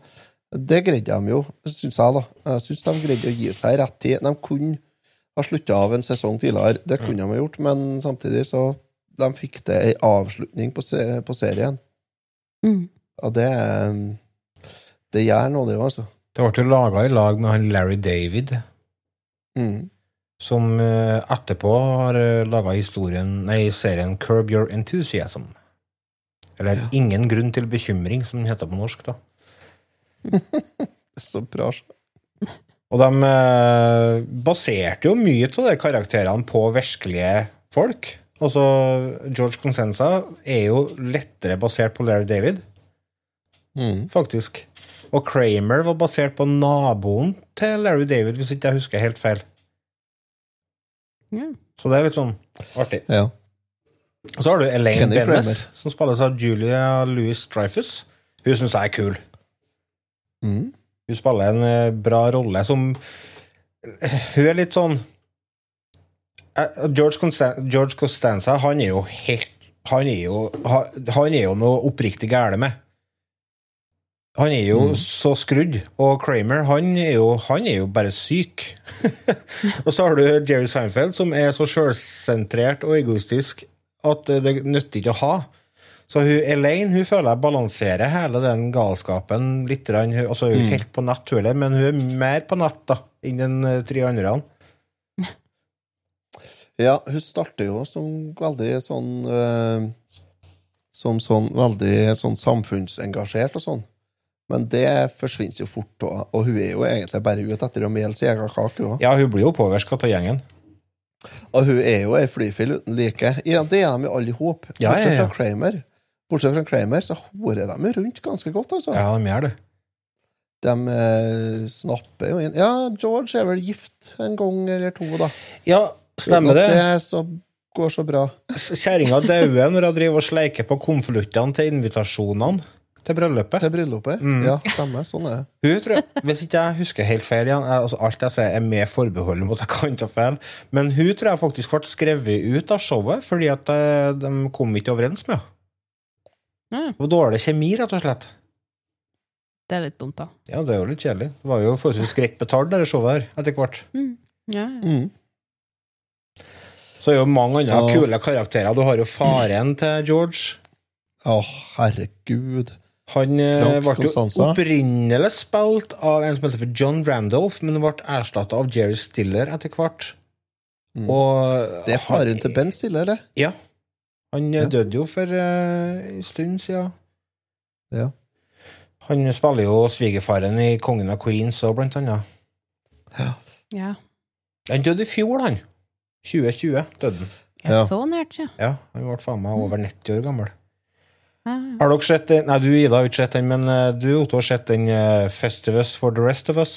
Speaker 1: det greide de jo, syns jeg, da. Jeg syns de greide å gi seg i rett tid. De kunne ha slutta av en sesong tidligere, det kunne de ha gjort, men samtidig så de fikk det ei avslutning på, se på serien.
Speaker 3: Mm.
Speaker 1: Og det eh, Det gjør noe, det jo, altså.
Speaker 2: Det ble laga i lag med han Larry David,
Speaker 1: Mm.
Speaker 2: som eh, etterpå har laga historien Nei, serien Curb Your Enthusiasm. Eller Ingen grunn til bekymring, som den heter på norsk, da. [laughs]
Speaker 1: Så bra.
Speaker 2: Og de eh, baserte jo mye av de karakterene på virkelige folk. Altså, George Consenza er jo lettere basert på Larry David,
Speaker 1: Mm.
Speaker 2: faktisk. Og Kramer var basert på naboen til Larry David, hvis ikke jeg husker helt feil.
Speaker 3: Ja.
Speaker 2: Så det er litt sånn artig.
Speaker 1: Ja.
Speaker 2: Og så har du Elaine
Speaker 1: Kenny
Speaker 2: Bennis,
Speaker 1: Kramer.
Speaker 2: som spilles av Julia Louis Dreyfus. Hun syns jeg er kul.
Speaker 1: Mm.
Speaker 2: Hun spiller en eh, bra rolle som Hun er litt sånn Eh, George, Constanza George Costanza, han er jo helt Han er jo, han er jo noe oppriktig gære med. Han er jo så skrudd. Og Kramer, han er jo, han er jo bare syk. [laughs] og så har du Jerry Seinfeld, som er så sjølsentrert og egoistisk at det nytter ikke å ha. Så hun, Elaine hun føler jeg balanserer hele den galskapen litt. Hun- Altså, hun er helt på nett, men hun er mer på nett da, enn den eh, tre andre.
Speaker 1: Ja, hun starter jo som veldig sånn uh, Som sånn veldig sånn samfunnsengasjert og sånn. Men det forsvinner jo fort, og, og hun er jo egentlig bare ute etter å mele sin egen kake. også.
Speaker 2: Ja, hun blir jo påvirka av gjengen.
Speaker 1: Og hun er jo ei flyfil uten like. Ja, det er de jo alle i hop.
Speaker 2: Ja,
Speaker 1: Bortsett
Speaker 2: ja, ja.
Speaker 1: fra Kramer. Bortsett fra Kramer, så horer de rundt ganske godt, altså.
Speaker 2: Ja, de gjør det.
Speaker 1: De eh, snapper jo inn Ja, George er vel gift en gang eller to, da.
Speaker 2: Ja, stemmer det.
Speaker 1: det så, går så bra.
Speaker 2: Kjerringa dauer når hun driver og sleiker på konvoluttene til invitasjonene til bryllupet.
Speaker 1: Til bryllupet.
Speaker 2: Mm.
Speaker 1: Ja, stemmer. Sånn er det.
Speaker 2: Hun tror Hvis ikke jeg husker helt feil igjen, altså alt jeg sier er med forbehold mot at jeg kan ta feil, men hun tror jeg faktisk ble skrevet ut av showet fordi at eh, de kom ikke overens med henne.
Speaker 3: Mm.
Speaker 2: Det var dårlig kjemi, rett og slett.
Speaker 3: Det er litt dumt, da.
Speaker 2: Ja, det er jo litt kjedelig. Det var jo forholdsvis greit betalt, det showet her, etter hvert.
Speaker 3: Ja.
Speaker 1: Mm.
Speaker 2: Så er jo mange andre
Speaker 1: Ja.
Speaker 2: kule karakterer. Du har jo faren til George.
Speaker 1: Å, herregud.
Speaker 2: Han eh, ble jo opprinnelig spilt av en som heter for John Randolph, men ble erstatta av Jerry Stiller etter hvert.
Speaker 1: Mm.
Speaker 2: Og
Speaker 1: Det er faren til Ben Stiller, det.
Speaker 2: Ja. Han eh,
Speaker 1: Ja.
Speaker 2: døde jo for uh, en stund siden.
Speaker 1: Ja.
Speaker 2: Han spiller jo svigerfaren i Kongen av Queens òg, blant annet.
Speaker 3: ja.
Speaker 2: Han døde i fjor, han. 2020 døde han.
Speaker 1: Ja.
Speaker 3: så nært, ja.
Speaker 2: Ja, han ble faen meg over 90 år gammel.
Speaker 3: ja.
Speaker 2: Har dere sett den? Nei, du Ida har ikke sett den, men eh, du Otto har sett den eh, Festivus for the Rest of Us?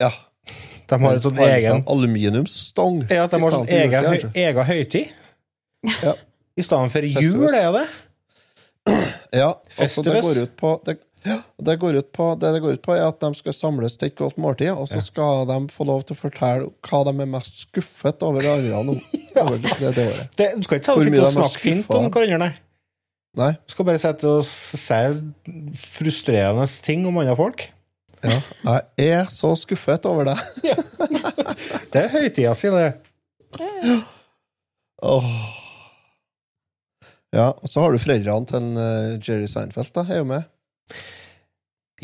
Speaker 1: Ja.
Speaker 2: De har en sånn egen
Speaker 1: Aluminiumsstang.
Speaker 2: Ja, de har sånn
Speaker 1: stedet for
Speaker 2: egen, høy, egen høytid.
Speaker 1: Ja.
Speaker 2: I stedet for jul, er det?
Speaker 1: Ja, altså det går ut på det, ja, det, går ut på, det det går ut på, er at de skal samles til et godt måltid, og så skal de få lov til å fortelle hva de er mest skuffet over det andre nå. [laughs] Over det, det, det året.
Speaker 2: det du skal ikke sitte og snakke fint om hverandre, nei.
Speaker 1: Nei,
Speaker 2: Du skal bare sitte og si frustrerende ting om andre folk.
Speaker 1: ja, jeg er så skuffet over det. [laughs]
Speaker 2: Det er høytida si, det.
Speaker 1: Åh. Ja, og så har du foreldrene til eh, Jerry Seinfeld, da, er jo med.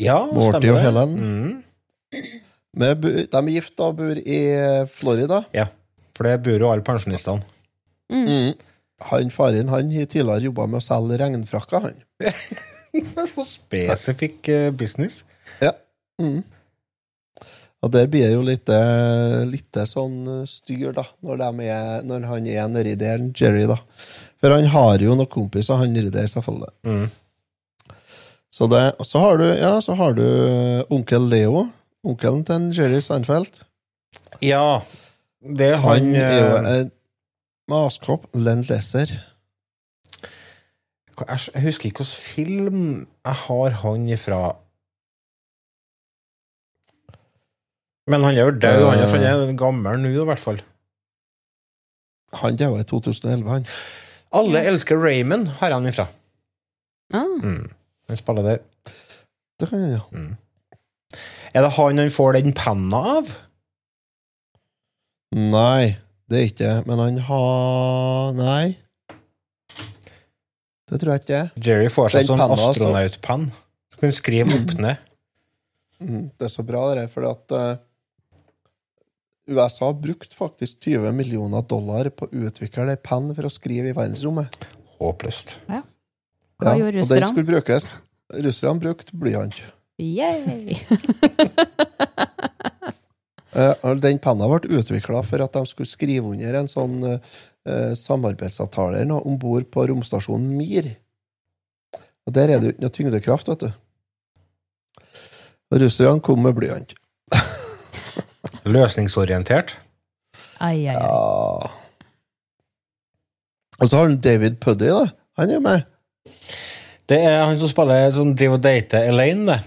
Speaker 2: Ja,
Speaker 1: Morty
Speaker 2: stemmer
Speaker 1: og. Helen.
Speaker 2: Mm.
Speaker 1: De er gift og bor i Florida.
Speaker 2: Ja, for det bor jo alle pensjonistene.
Speaker 1: Mm. Han faren han har tidligere jobba med å selge regnfrakker, han. [laughs]
Speaker 2: Så spesifikk eh, business.
Speaker 1: Ja. Mm. Og det blir jo litt, eh, litt sånn eh, styr, da, når, de er, når han er nedi der, Jerry, da. For han har jo noen kompiser, han nedi der, selvfølgelig.
Speaker 2: Mm.
Speaker 1: Så, det, så har du, ja, så har du eh, onkel Leo, onkelen til Jerry Seinfeld.
Speaker 2: Ja, det er
Speaker 1: Han,
Speaker 2: han,
Speaker 1: er jo
Speaker 2: eh,
Speaker 1: en maskopp, Len Lesser.
Speaker 2: Jeg husker ikke hvilken film jeg har han ifra. Men han er jo død, han er, han er gammel nå, i hvert fall.
Speaker 1: Han døde i 2011, han.
Speaker 2: Alle elsker Raymond, har han ifra.
Speaker 3: Ah.
Speaker 2: Mm. Han spiller der.
Speaker 1: Det kan jeg, ja.
Speaker 2: Er det han han får den penna av?
Speaker 1: Nei, det er ikke det. Men han har Nei. Det tror jeg ikke.
Speaker 2: Jerry får seg
Speaker 1: Den
Speaker 2: sånn
Speaker 1: altså.
Speaker 2: astronautpenn. Så kan du skrive opp [clears throat] ned.
Speaker 1: Mm, Det er så bra, det der, fordi at eh, USA brukte faktisk 20 millioner dollar på å utvikle ei penn for å skrive i verdensrommet.
Speaker 2: Håpløst.
Speaker 3: Hva
Speaker 1: Ja,
Speaker 3: gjorde
Speaker 1: Og den skulle brukes. Russerne brukte blyant.
Speaker 3: Yay! [laughs]
Speaker 1: Eh, Den penna ble utvikla for at de skulle skrive under en sånn uh, samarbeidsavtale om bord på romstasjonen Mir. Og Der er det jo ikke noe tyngdekraft, vet du. Og russerne kom med blyant. [laughs]
Speaker 2: Løsningsorientert.
Speaker 3: Ai, ai, ai.
Speaker 1: Ja. Og så har han David Puddy, da. Han er jo med.
Speaker 2: Det er han som spiller som driver og dater Elaine, det.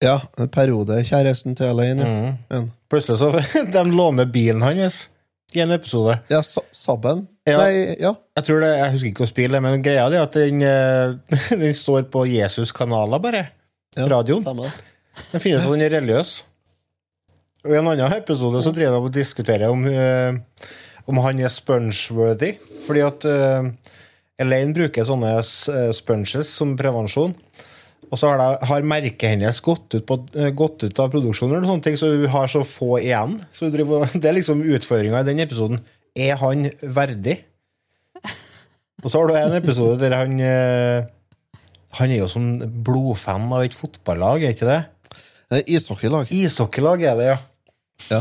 Speaker 1: Ja, Periodekjæresten periode kjæresten til Elaine.
Speaker 2: Mm.
Speaker 1: Ja.
Speaker 2: Plutselig så [laughs] de låner bilen hans i en episode.
Speaker 1: Ja, Sa- Sabben.
Speaker 2: Ja.
Speaker 1: Nei, ja.
Speaker 2: Jeg tror det, jeg husker ikke å spille, men greia er at den, eh, [laughs] den står på Jesus-kanaler, bare.
Speaker 1: ja.
Speaker 2: Radioen.
Speaker 1: Stemmer.
Speaker 2: Den finnes at den er religiøs. Og I en annen episode så driver de og diskuterer om, eh, om han er spongeworthy. Fordi at eh, Elaine bruker sånne eh, sponges som prevensjon. Og så har, det, har merket hennes gått ut, på, eh, gått ut av produksjonen, eller sånne ting, så hun har så få igjen. Så driver, [laughs] det er liksom utfordringa i den episoden. Er han verdig? Og så har du en episode der han eh, Han er jo som blodfan av et fotballag, er ikke det?
Speaker 1: Det er Ishockeylag.
Speaker 2: Ishockeylag er det, ja.
Speaker 1: Ja.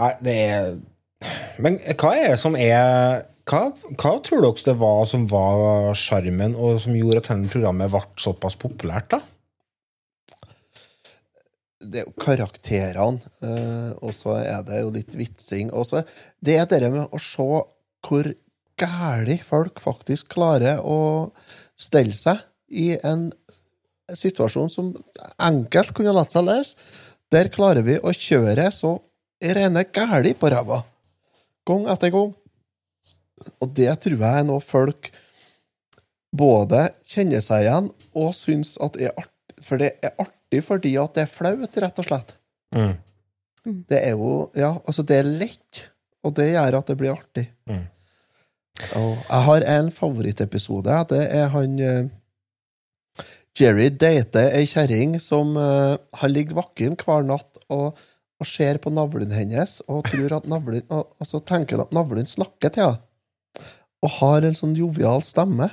Speaker 2: Nei, det er Men hva er det som er hva, hva tror dere det var som var sjarmen, og som gjorde at dette programmet ble såpass populært, da?
Speaker 1: det er jo karakterene, eh, og så er det jo litt vitsing. Og så det er det med å se hvor gæli folk faktisk klarer å stelle seg i en situasjon som enkelt kunne latt seg løse. Der klarer vi å kjøre så rene gæli på ræva. Gang etter gang. Og det tror jeg er noe folk både kjenner seg igjen og syns at er artig. For det er artig fordi at det er flaut, rett og slett.
Speaker 2: Mm.
Speaker 1: Det er jo Ja, altså, det er lett, og det gjør at det blir artig.
Speaker 2: Mm.
Speaker 1: Og jeg har en favorittepisode. Det er han eh, Jerry dater ei kjerring som uh, Han ligger våken hver natt og, og ser på navlen hennes og tror at navlen og, og så tenker han at navlen snakker til henne. Og har en sånn jovial stemme.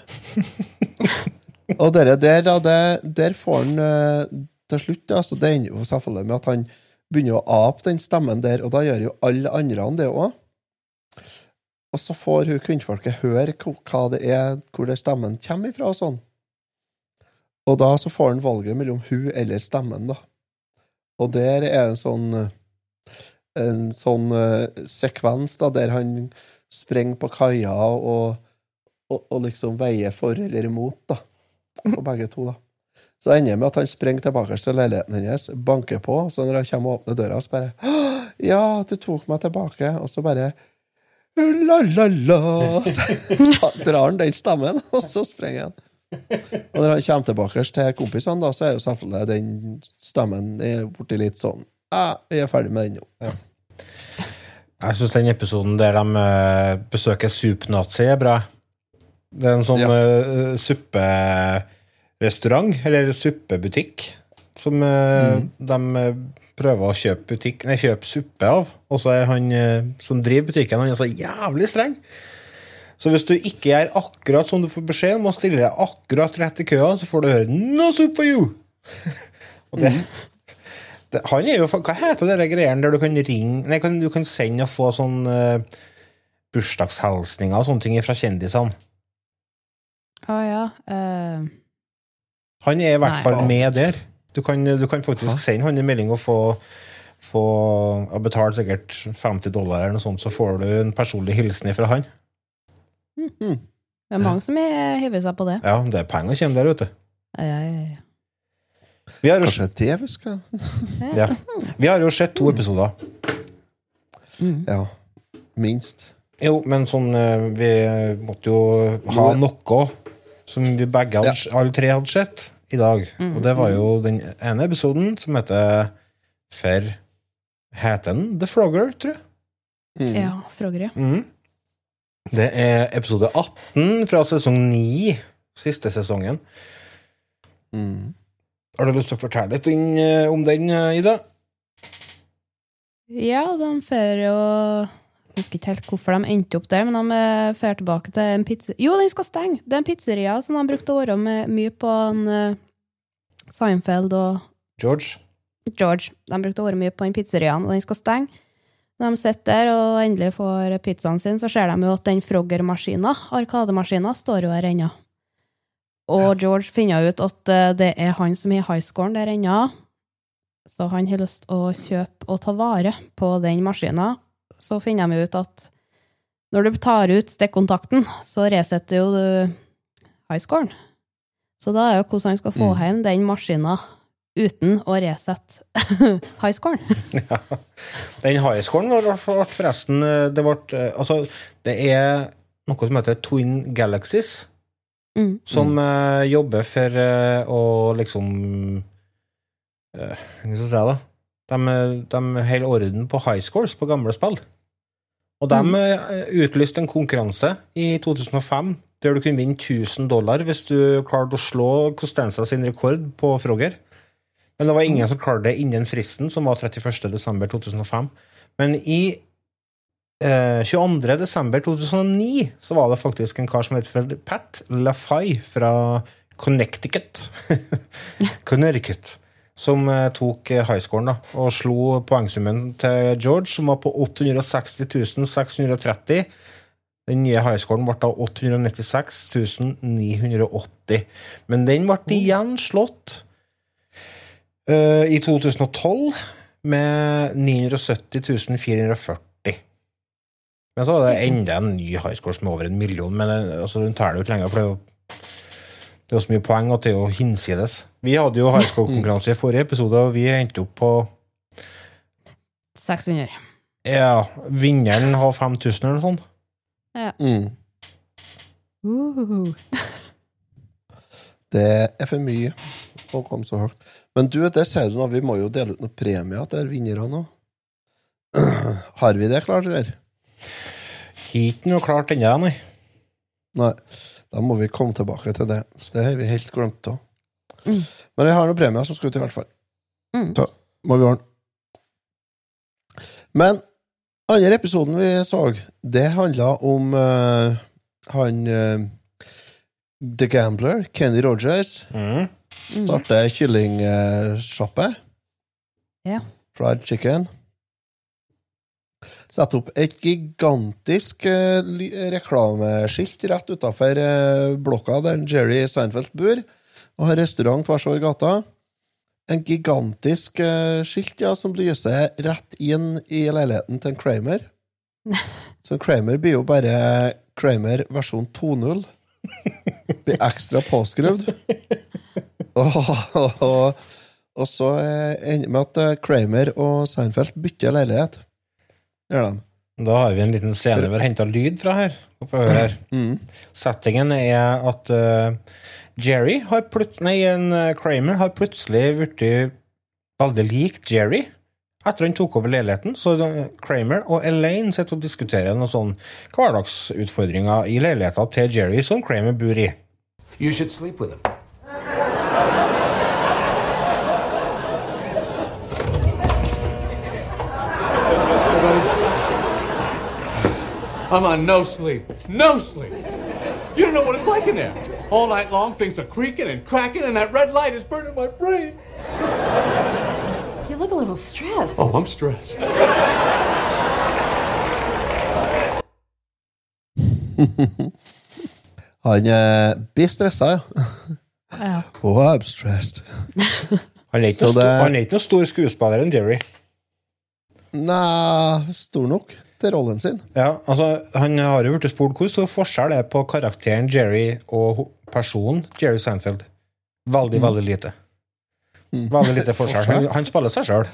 Speaker 1: [laughs] og dere der, der, der får han eh, til slutt altså Det ender jo selvfølgelig med at han begynner å ape den stemmen der, og da gjør jo alle andre det òg. Og så får hun kvinnfolket høre hva det er, hvor det stemmen kommer ifra, og sånn. Og da så får han valget mellom hun eller stemmen, da. Og der er en sånn en sånn uh, sekvens da, der han sprenger på kaia og, og, og liksom veier for eller imot, da. På begge to, da. Så det ender med at han springer tilbake til leiligheten hennes, banker på, så når han kommer og åpner døra, så bare Ja, du tok meg tilbake. Og så bare La-la-la Så drar han den stemmen, og så sprenger han. Og når han kommer tilbake til kompisene, da, så er jo selvfølgelig den stemmen borti litt sånn Ja, jeg er ferdig med den nå.
Speaker 2: Jeg syns den episoden der de eh, besøker Soup-Nazi, er bra. Det er en sånn
Speaker 1: Ja.
Speaker 2: eh, supperestaurant, eller suppebutikk, som mm. de eh, prøver å kjøpe, butikk, nei, kjøpe suppe av. Og så er han eh, som driver butikken, han er så jævlig streng. Så hvis du ikke gjør akkurat som du får beskjed om, og stiller deg akkurat rett i køa, så får du høre 'No soup for you'! [laughs] og det, det, han er jo, Hva heter det greiene der du kan ringe Nei, kan, du kan sende og få sånn uh, bursdagshilsninger og sånne ting fra kjendisene?
Speaker 3: Å ja. Uh...
Speaker 2: Han er i hvert
Speaker 3: Nei.
Speaker 2: fall med der. Du kan, du kan faktisk sende han en melding og få, få og betale sikkert 50 dollar eller noe sånt, så får du en personlig hilsen fra han.
Speaker 3: det er mange som er- hiver seg på det.
Speaker 2: Ja, det er penger som kommer der, vet du.
Speaker 3: Ja, ja, ja.
Speaker 2: Vi har, jo,
Speaker 1: Kanskje det vi skal
Speaker 2: ja. vi har jo sett to episoder.
Speaker 1: Ja. Minst.
Speaker 2: Jo, men sånn eh, Vi måtte jo ha noe som vi begge hadde, alle tre hadde sett i dag. Og det var jo den ene episoden som heter For Heter den The Frogger, tror jeg?
Speaker 1: Mm.
Speaker 3: ja Frogger, ja.
Speaker 2: Mm. Det er episode 18 fra sesong 9, siste sesongen.
Speaker 1: Mm.
Speaker 2: Har du lyst til å fortelle litt eh, om den, eh, Ida?
Speaker 3: Ja, de fører jo Jeg husker ikke helt hvorfor de endte opp der, men de fører tilbake til en pizza... Jo, den skal stenge! Det er en pizzeria som de brukte å være med mye på en, eh, Seinfeld og
Speaker 2: George?
Speaker 3: George. De brukte å være mye på den pizzeriaen, og den skal stenge. Når de sitter der og endelig får pizzaen sin, så ser de jo at den Frogger-maskina, arkademaskina, står jo her ennå. Og George finner ut at eh, det er han som er i highscoren der ennå. Så han har lyst å kjøpe og ta vare på den maskina. Så finner de ut at når du tar ut stikkontakten, så resetter jo du highscoren. Så da er jo hvordan han skal få
Speaker 1: Mm.
Speaker 3: hjem den maskina uten å resette [laughs] highscoren. [laughs]
Speaker 2: Den highscoren ble ble forresten eh, det, ble, eh, altså, det er noe som heter Twin Galaxies,
Speaker 3: Mm.
Speaker 2: som uh, jobber for uh, å liksom uh, Hva skal jeg si, da? De, de holder orden på high scores på gamle spill. Og de
Speaker 3: Mm.
Speaker 2: utlyste en konkurranse i 2005 der du kunne vinne 1000 dollar hvis du klarte å slå Costanza sin rekord på Frogger. Men det var ingen som klarte det innen fristen, som var 31. desember 2005. Men i eh, 22. desember 2009 så var det faktisk en kar som het for Pat LaFay fra Connecticut. [laughs] Connecticut. Som eh, tok eh, highscoren da, og slo poengsummen til George, som var på 860 630. Den nye highscoren ble da 896 980. Men den ble igjen slått uh, i 2012 med 970 440. Men så er det enda en ny highscore som er over en million. Men altså, hun teller jo ikke lenger, for det er jo, det er jo så mye poeng at det er jo hinsides. Vi hadde jo highscore-konkurranse [laughs] i forrige episode, og vi endte opp på
Speaker 3: 600.
Speaker 2: Ja, vinneren har 5000 eller noe sånt.
Speaker 1: Mm.
Speaker 3: Uhuhu. [laughs]
Speaker 1: Det er for mye å komme så høyt. Men du, der ser du nå, vi må jo dele ut noen premier til vinnerne nå. [clears throat] Har vi det klart, eller?
Speaker 2: Ikke noe klart ennå, nei.
Speaker 1: Nei. Da må vi komme tilbake til det. Det har vi helt glemt òg.
Speaker 3: Mm.
Speaker 1: Men jeg har noen premier som skal ut, i hvert fall.
Speaker 3: Mm.
Speaker 1: Så må vi ordne. Men andre episoden vi så, det handla om uh, han uh, The Gambler, Kenny Rogers,
Speaker 2: Mm.
Speaker 1: starter kyllingsjappe.
Speaker 3: Ja.
Speaker 1: Fried chicken. Sette opp et gigantisk eh, reklameskilt rett utafor eh, blokka der Jerry Seinfeld bor, og har restaurant tvers over gata. En gigantisk eh, skilt ja, som lyser rett inn i leiligheten til en Kramer. [laughs] Så Kramer blir jo bare Kramer versjon 2.0. Blir ekstra påskrudd. Og, og, og, så ender med at Kramer og Seinfeld bytter leilighet. Gjør de.
Speaker 2: Da har vi en liten scene vi har henta lyd fra her. Her.
Speaker 1: Mm.
Speaker 2: Settingen er at uh, Jerry har plut Nei, en eh, Kramer har plutselig blitt veldig lik Jerry etter han tok over leiligheten. Så eh, Kramer og Elaine sitter og diskuterer noen sånn hverdagsutfordringer i leiligheten til Jerry, som Kramer bor i.
Speaker 4: You should sleep with him. I'm on no sleep. No sleep. You don't know what it's like in there. All night long, things are creaking and cracking, and that red light is burning my brain.
Speaker 5: You look a little stressed.
Speaker 4: Oh, I'm stressed. [laughs]
Speaker 1: Han eh, blir stressa, ja.
Speaker 3: Ja.
Speaker 1: Oh, I'm stressed. [laughs]
Speaker 2: Han er ikke
Speaker 1: Så
Speaker 2: noe, sto-
Speaker 1: det-
Speaker 2: han er ikke noe stor skuespiller enn Jerry.
Speaker 1: Nei, stor nok til rollen sin.
Speaker 2: Ja, altså, Han har jo blitt spurt hvor stor forskjell det er på karakteren Jerry og personen Jerry Seinfeld. Veldig, veldig lite. Veldig lite forskjell. Han, [laughs] han spiller seg sjøl.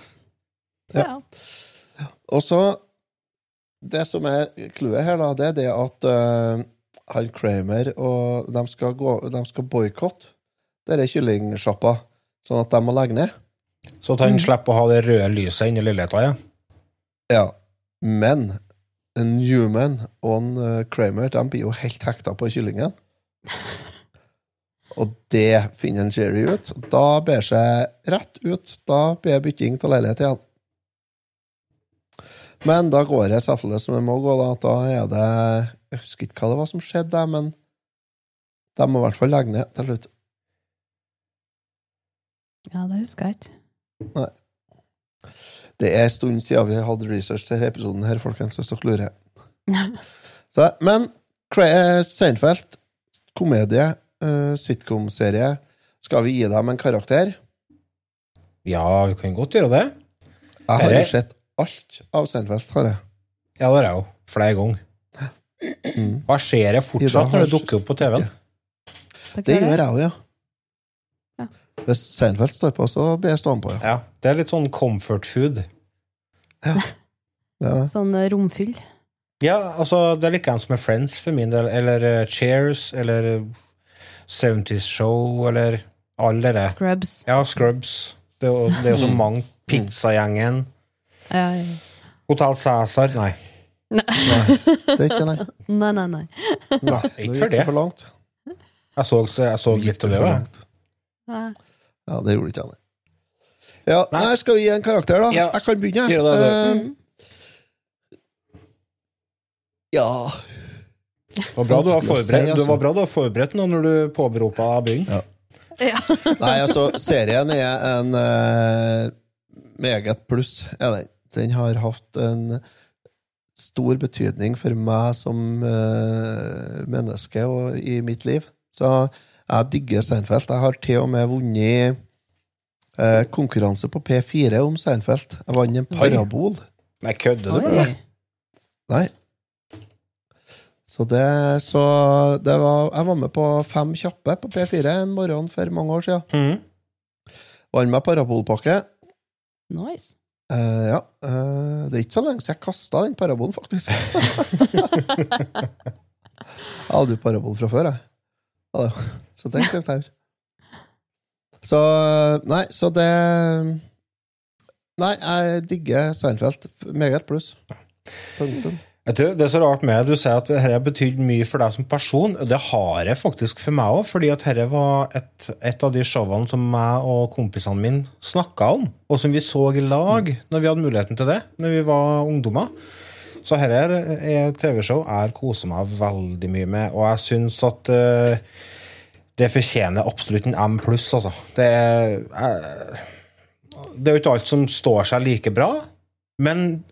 Speaker 3: Ja.
Speaker 1: Og så Det som er clouet her, da, det er det at uh, han Kramer og de skal, gå, de skal boikotte denne kyllingsjappa, sånn at de må legge ned.
Speaker 2: Så at han slipper å ha det røde lyset inni leiligheta. Ja.
Speaker 1: Ja. Men Newman og en, eh, Kramer de blir jo helt hekta på kyllingen. Og det finner en Jerry ut. Da ber seg rett ut. Da blir bytting av leilighet igjen. Men da går det selvfølgelig som det må gå. Da, da er det Jeg husker ikke hva det var som skjedde, men de må i hvert fall legge ned til slutt.
Speaker 3: Ja, det husker jeg ikke.
Speaker 1: Det er en stund siden vi hadde research til denne episoden, her, folkens, hvis dere lurer. Så, men Cra- Seinfeld, komedie, uh, sitcom-serie, skal vi gi dem en karakter?
Speaker 2: Ja, vi kan godt gjøre det.
Speaker 1: Jeg har jo sett alt av Seinfeld, har jeg.
Speaker 2: Ja, det har jeg jo. Flere ganger. Hva skjer det fortsatt når det dukker opp på TV-en?
Speaker 1: Det gjør jeg òg, ja.
Speaker 3: Ja.
Speaker 1: Hvis Seinfeld står på, så blir jeg stående på, ja.
Speaker 2: Ja, det er litt sånn comfort food. [laughs]
Speaker 1: Det er det.
Speaker 3: Sånn eh, romfyll.
Speaker 2: Ja, altså, det er likeens med Friends for min del, eller uh, Cheers, eller eh, 70's Show, eller alle det.
Speaker 3: Scrubs.
Speaker 2: Ja, Scrubs. Det er jo, det er jo så mange. Pizzagjengen.
Speaker 3: Ja, ja.
Speaker 2: Hotell Cæsar. Nei.
Speaker 1: Det er ikke nei. [laughs]
Speaker 3: Nei, nei, nei.
Speaker 1: nei.
Speaker 2: Ikke for det.
Speaker 1: for langt.
Speaker 2: Jeg så, jeg så litt av det. Ja.
Speaker 3: nei.
Speaker 1: Ja, det gjorde ikke jeg, nei. Ja, nei, skal vi gi en karakter, da?
Speaker 2: Ja.
Speaker 1: Jeg kan begynne.
Speaker 2: Ja, det,
Speaker 1: Eh, ja
Speaker 2: Det var bra du var
Speaker 1: forberedt, si,
Speaker 2: forberedt,
Speaker 1: altså.
Speaker 2: du var forberedt nå når du påberopa byen.
Speaker 1: Ja. [laughs] Nei, altså, serien er en uh, meget pluss, Ja, den. Den har hatt en stor betydning for meg som uh, menneske og i mitt liv. Så jeg digger Seinfeld. Jeg har til og med vunnet eh, konkurranse på P4 om Seinfeld. Jeg vant en parabol.
Speaker 2: Nei, kødder du med meg?
Speaker 1: Nei. Så det, så det var Jeg var med på Fem kjappe på P4 en morgen for mange år siden.
Speaker 2: Mm.
Speaker 1: Vant meg parabolpakke.
Speaker 3: Nice.
Speaker 1: Eh, ja. eh, det er ikke så lenge siden jeg kasta den parabolen, faktisk. [laughs] jeg hadde jo parabol fra før, jeg. Ja, det- Så det er en karakter. Så Nei, så det Nei, jeg digger Seinfeld. Meget pluss. Punktum.
Speaker 2: Jeg tror det er så rart med Du sier at dette har betydd mye for deg som person. Det har det faktisk for meg òg, fordi at dette var et, et av de showene som meg og kompisene mine snakka om, og som vi så i lag når vi hadde muligheten til det, når vi var ungdommer. Så dette er TV-show jeg koser meg veldig mye med, og jeg syns at uh, det fortjener absolutt en M pluss, altså. Det er, eh, det er jo ikke alt som står seg like bra, men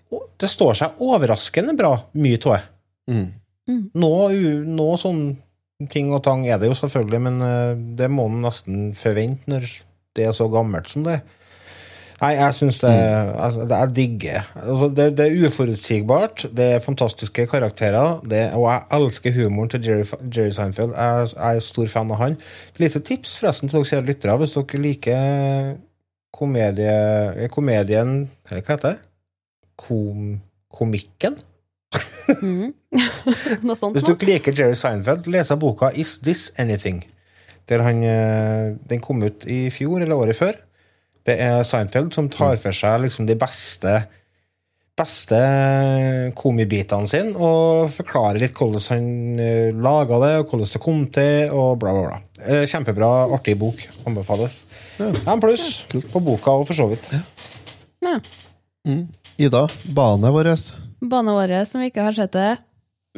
Speaker 2: det står seg overraskende bra, mye av det.
Speaker 1: Mm.
Speaker 2: Noe, u- noe sånn ting og tang er det jo selvfølgelig, men eh, det må man nesten forvente når det er så gammelt som det. Nei, jeg syns det, altså, det Jeg digger altså, det. Det er uforutsigbart, det er fantastiske karakterer, det, og jeg elsker humoren til Jerry, Jerry Seinfeld. Jeg, jeg er stor fan av han. Et lite tips forresten til dere lyttere, hvis dere liker komedie, komedien Eller hva heter det? Kom, komikken?
Speaker 3: Mm. [laughs] Noe sånt
Speaker 2: Hvis dere liker Jerry Seinfeld, leser boka Is This Anything? Der han, eh, den kom ut i fjor eller året før. Det er Seinfeld som tar for seg liksom de beste beste komibitene sine og forklarer litt hvordan han uh, laga det, og hvordan det kom til, og bla, bla, bla. Eh, Kjempebra, artig bok. Anbefales. En pluss på boka og for så vidt.
Speaker 3: Ja.
Speaker 1: Ida, bane vår.
Speaker 3: Bane vår, som vi ikke har sett det.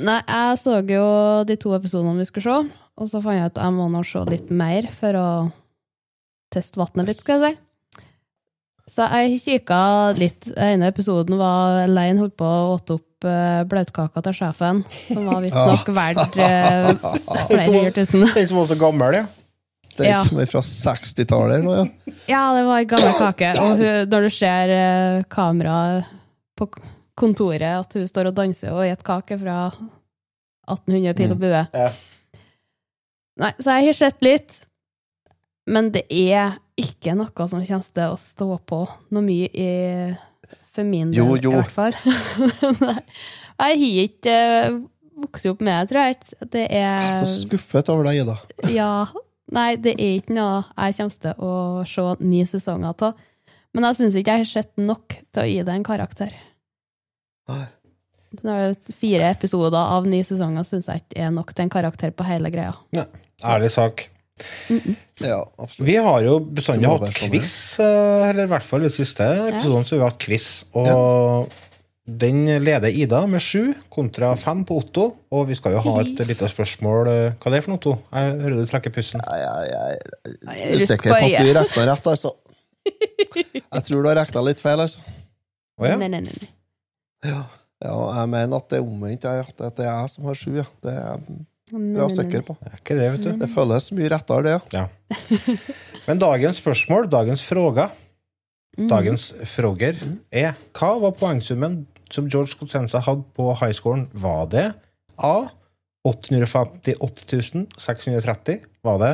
Speaker 3: Nei, jeg så jo de to episodene vi skulle se, og så fant jeg ut at jeg må nå se litt mer for å teste vannet litt, skal jeg si. Så jeg kikka litt. Den ene episoden var Lein holdt på å åte opp bløtkaka til sjefen, som var visstnok verdt uh, flere hundre tusen.
Speaker 2: Den som var så gammel, ja.
Speaker 1: Den
Speaker 3: Ja.
Speaker 1: som er fra 60-tallet nå, ja.
Speaker 3: Ja, det var ei gammel kake. Og hun, når du ser uh, kameraet på kontoret, at hun står og danser og spiser kake fra 1800 pil og bue.
Speaker 2: Ja.
Speaker 3: Nei, så jeg har sett litt, men det er ikke noe som kommer til å stå på noe mye i For min del,
Speaker 1: Jo, jo.
Speaker 3: i hvert fall. [laughs] Nei. Jeg har ikke uh, vokst opp med det, tror jeg ikke. Det
Speaker 1: er så skuffet over deg, Ida. [laughs]
Speaker 3: ja, nei, det er ikke noe jeg kommer til å se ni sesonger av. Men jeg syns ikke jeg har sett nok til å gi det en karakter.
Speaker 1: Nei.
Speaker 3: Nå er det fire episoder av ni sesonger syns jeg ikke er nok til en karakter på hele greia.
Speaker 2: Ærlig sak.
Speaker 1: Ja, absolutt.
Speaker 2: Vi har jo bestandig hatt
Speaker 1: sånn,
Speaker 2: quiz, eh, eller i hvert fall i det siste episodene så vi har hatt quiz. Og den leder Ida med sju kontra fem på Otto. Og vi skal jo ha et lite spørsmål. Hva er det for noe, Otto? Jeg hører du trekker pusten.
Speaker 1: Jeg, jeg, jeg, jeg er usikker
Speaker 3: på
Speaker 1: at du regna rett, altså. [laughs] Jeg tror du har regna litt feil, altså.
Speaker 2: Oh, ja?
Speaker 3: Nei, nei, nei.
Speaker 1: Ja, jeg mener at det er omvendt. At det er jeg som har sju. Ja. Det er jeg bra sikker på.
Speaker 2: Det er ikke det, vet du.
Speaker 1: Det føles mye rettere, det. ja. [laughs]
Speaker 2: Men dagens spørsmål, dagens fråga,
Speaker 3: Mm.
Speaker 2: dagens fråger, er hva var poengsummen som George Cosenza hadde på highscoren? Var det A. 858 630? Var det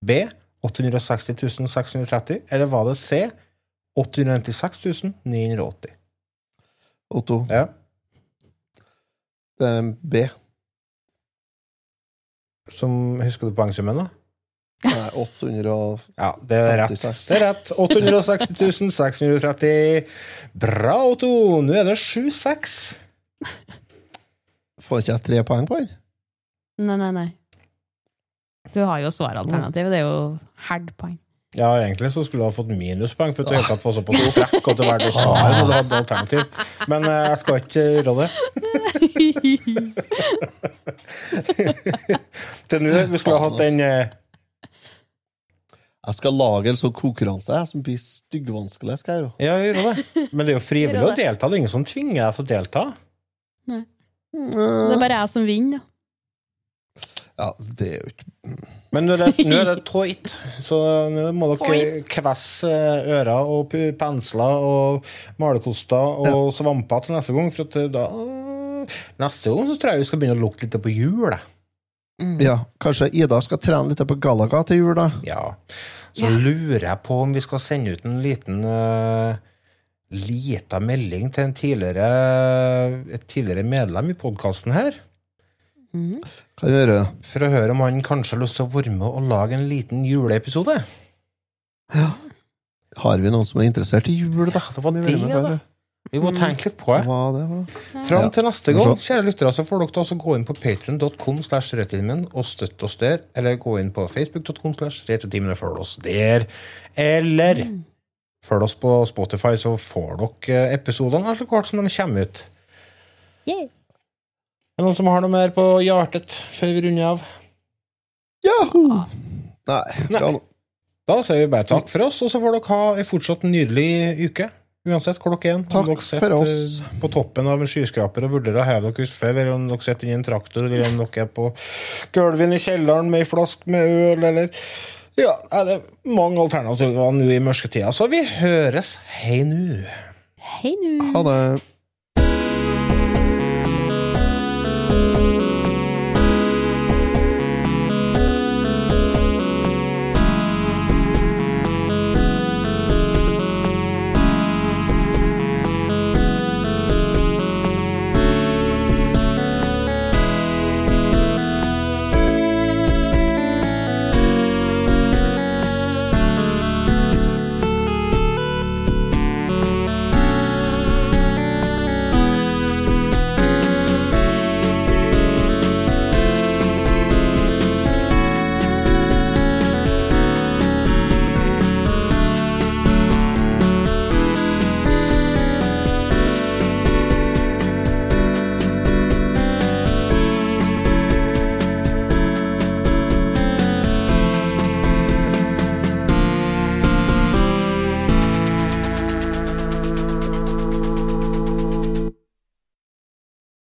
Speaker 2: B. 860 630? Eller var det C. 896 980?
Speaker 1: Otto,
Speaker 2: Ja.
Speaker 1: det er B.
Speaker 2: Som, husker du poengsummen, da?
Speaker 1: Nei, 800 og
Speaker 2: Ja, det er rett.
Speaker 1: 56.
Speaker 2: Det er rett. 860 630. Bra, Otto! Nå er det 7-6.
Speaker 1: Får ikke jeg tre poeng på den?
Speaker 3: Nei, nei, nei. Du har jo svaralternativet. Det er jo herdpoeng.
Speaker 2: Ja, egentlig så skulle du ha fått minuspoeng for at du ikke var såpass frekk at du valgte å svare når du hadde alternativ. Men eh, jeg skal ikke gjøre det. [laughs] Til nå, vi skulle ha hatt den eh,
Speaker 1: Jeg skal lage en sånn konkurranse jeg, som blir styggvanskelig. skal jeg gjøre.
Speaker 2: Ja, gjøre det. Men det er jo frivillig å delta. Det er ingen som tvinger deg til å delta. Nei.
Speaker 3: Det er bare jeg som vinner, da.
Speaker 1: Ja, det er jo ikke
Speaker 2: Men nå er det, [laughs] nå er det tåit, så nå må dere kvesse ører og pensler og malerkoster og svamper til neste gang. For at da Neste gang så tror jeg vi skal begynne å lukte litt på jul. Mm.
Speaker 1: Ja, kanskje Ida skal trene litt på Galaga til jul, da?
Speaker 2: Ja. Så lurer jeg på om vi skal sende ut en liten uh, lita melding til en tidligere, et tidligere medlem i podkasten her.
Speaker 1: Kan gjøre det?
Speaker 2: For å høre om han kanskje har lyst til å være med og lage en liten juleepisode. Ja.
Speaker 1: Har vi noen som er interessert i jul, da?
Speaker 2: Det var det, da. Vi må tenke litt på det.
Speaker 1: Det?
Speaker 2: Fram til neste gang, kjære lyttere, så får dere også gå inn på patreon.com slash rødtimen og støtte oss der, eller gå inn på facebook.com slash rødtimen og følg oss der. Eller følg oss på Spotify, så får dere episodene etter hvert som de kommer ut.
Speaker 3: Yeah.
Speaker 2: Er det noen som har noe mer på hjertet før vi runder av?
Speaker 1: Jaho! Nei, bra nå.
Speaker 2: Da sier vi bare takk for oss, og så får dere ha en fortsatt nydelig uke. Uansett hvor dere er.
Speaker 1: Takk
Speaker 2: dere
Speaker 1: for oss.
Speaker 2: på toppen av en skyskraper og vurderer å heve dere utfor, eller om dere sitter inni en traktor, eller om dere er på gulvet i kjelleren med ei flaske med øl, eller Ja, er det mange alternativer nå i mørketida. Så vi høres. Hei nu.
Speaker 3: Hei nå.
Speaker 1: Ha det.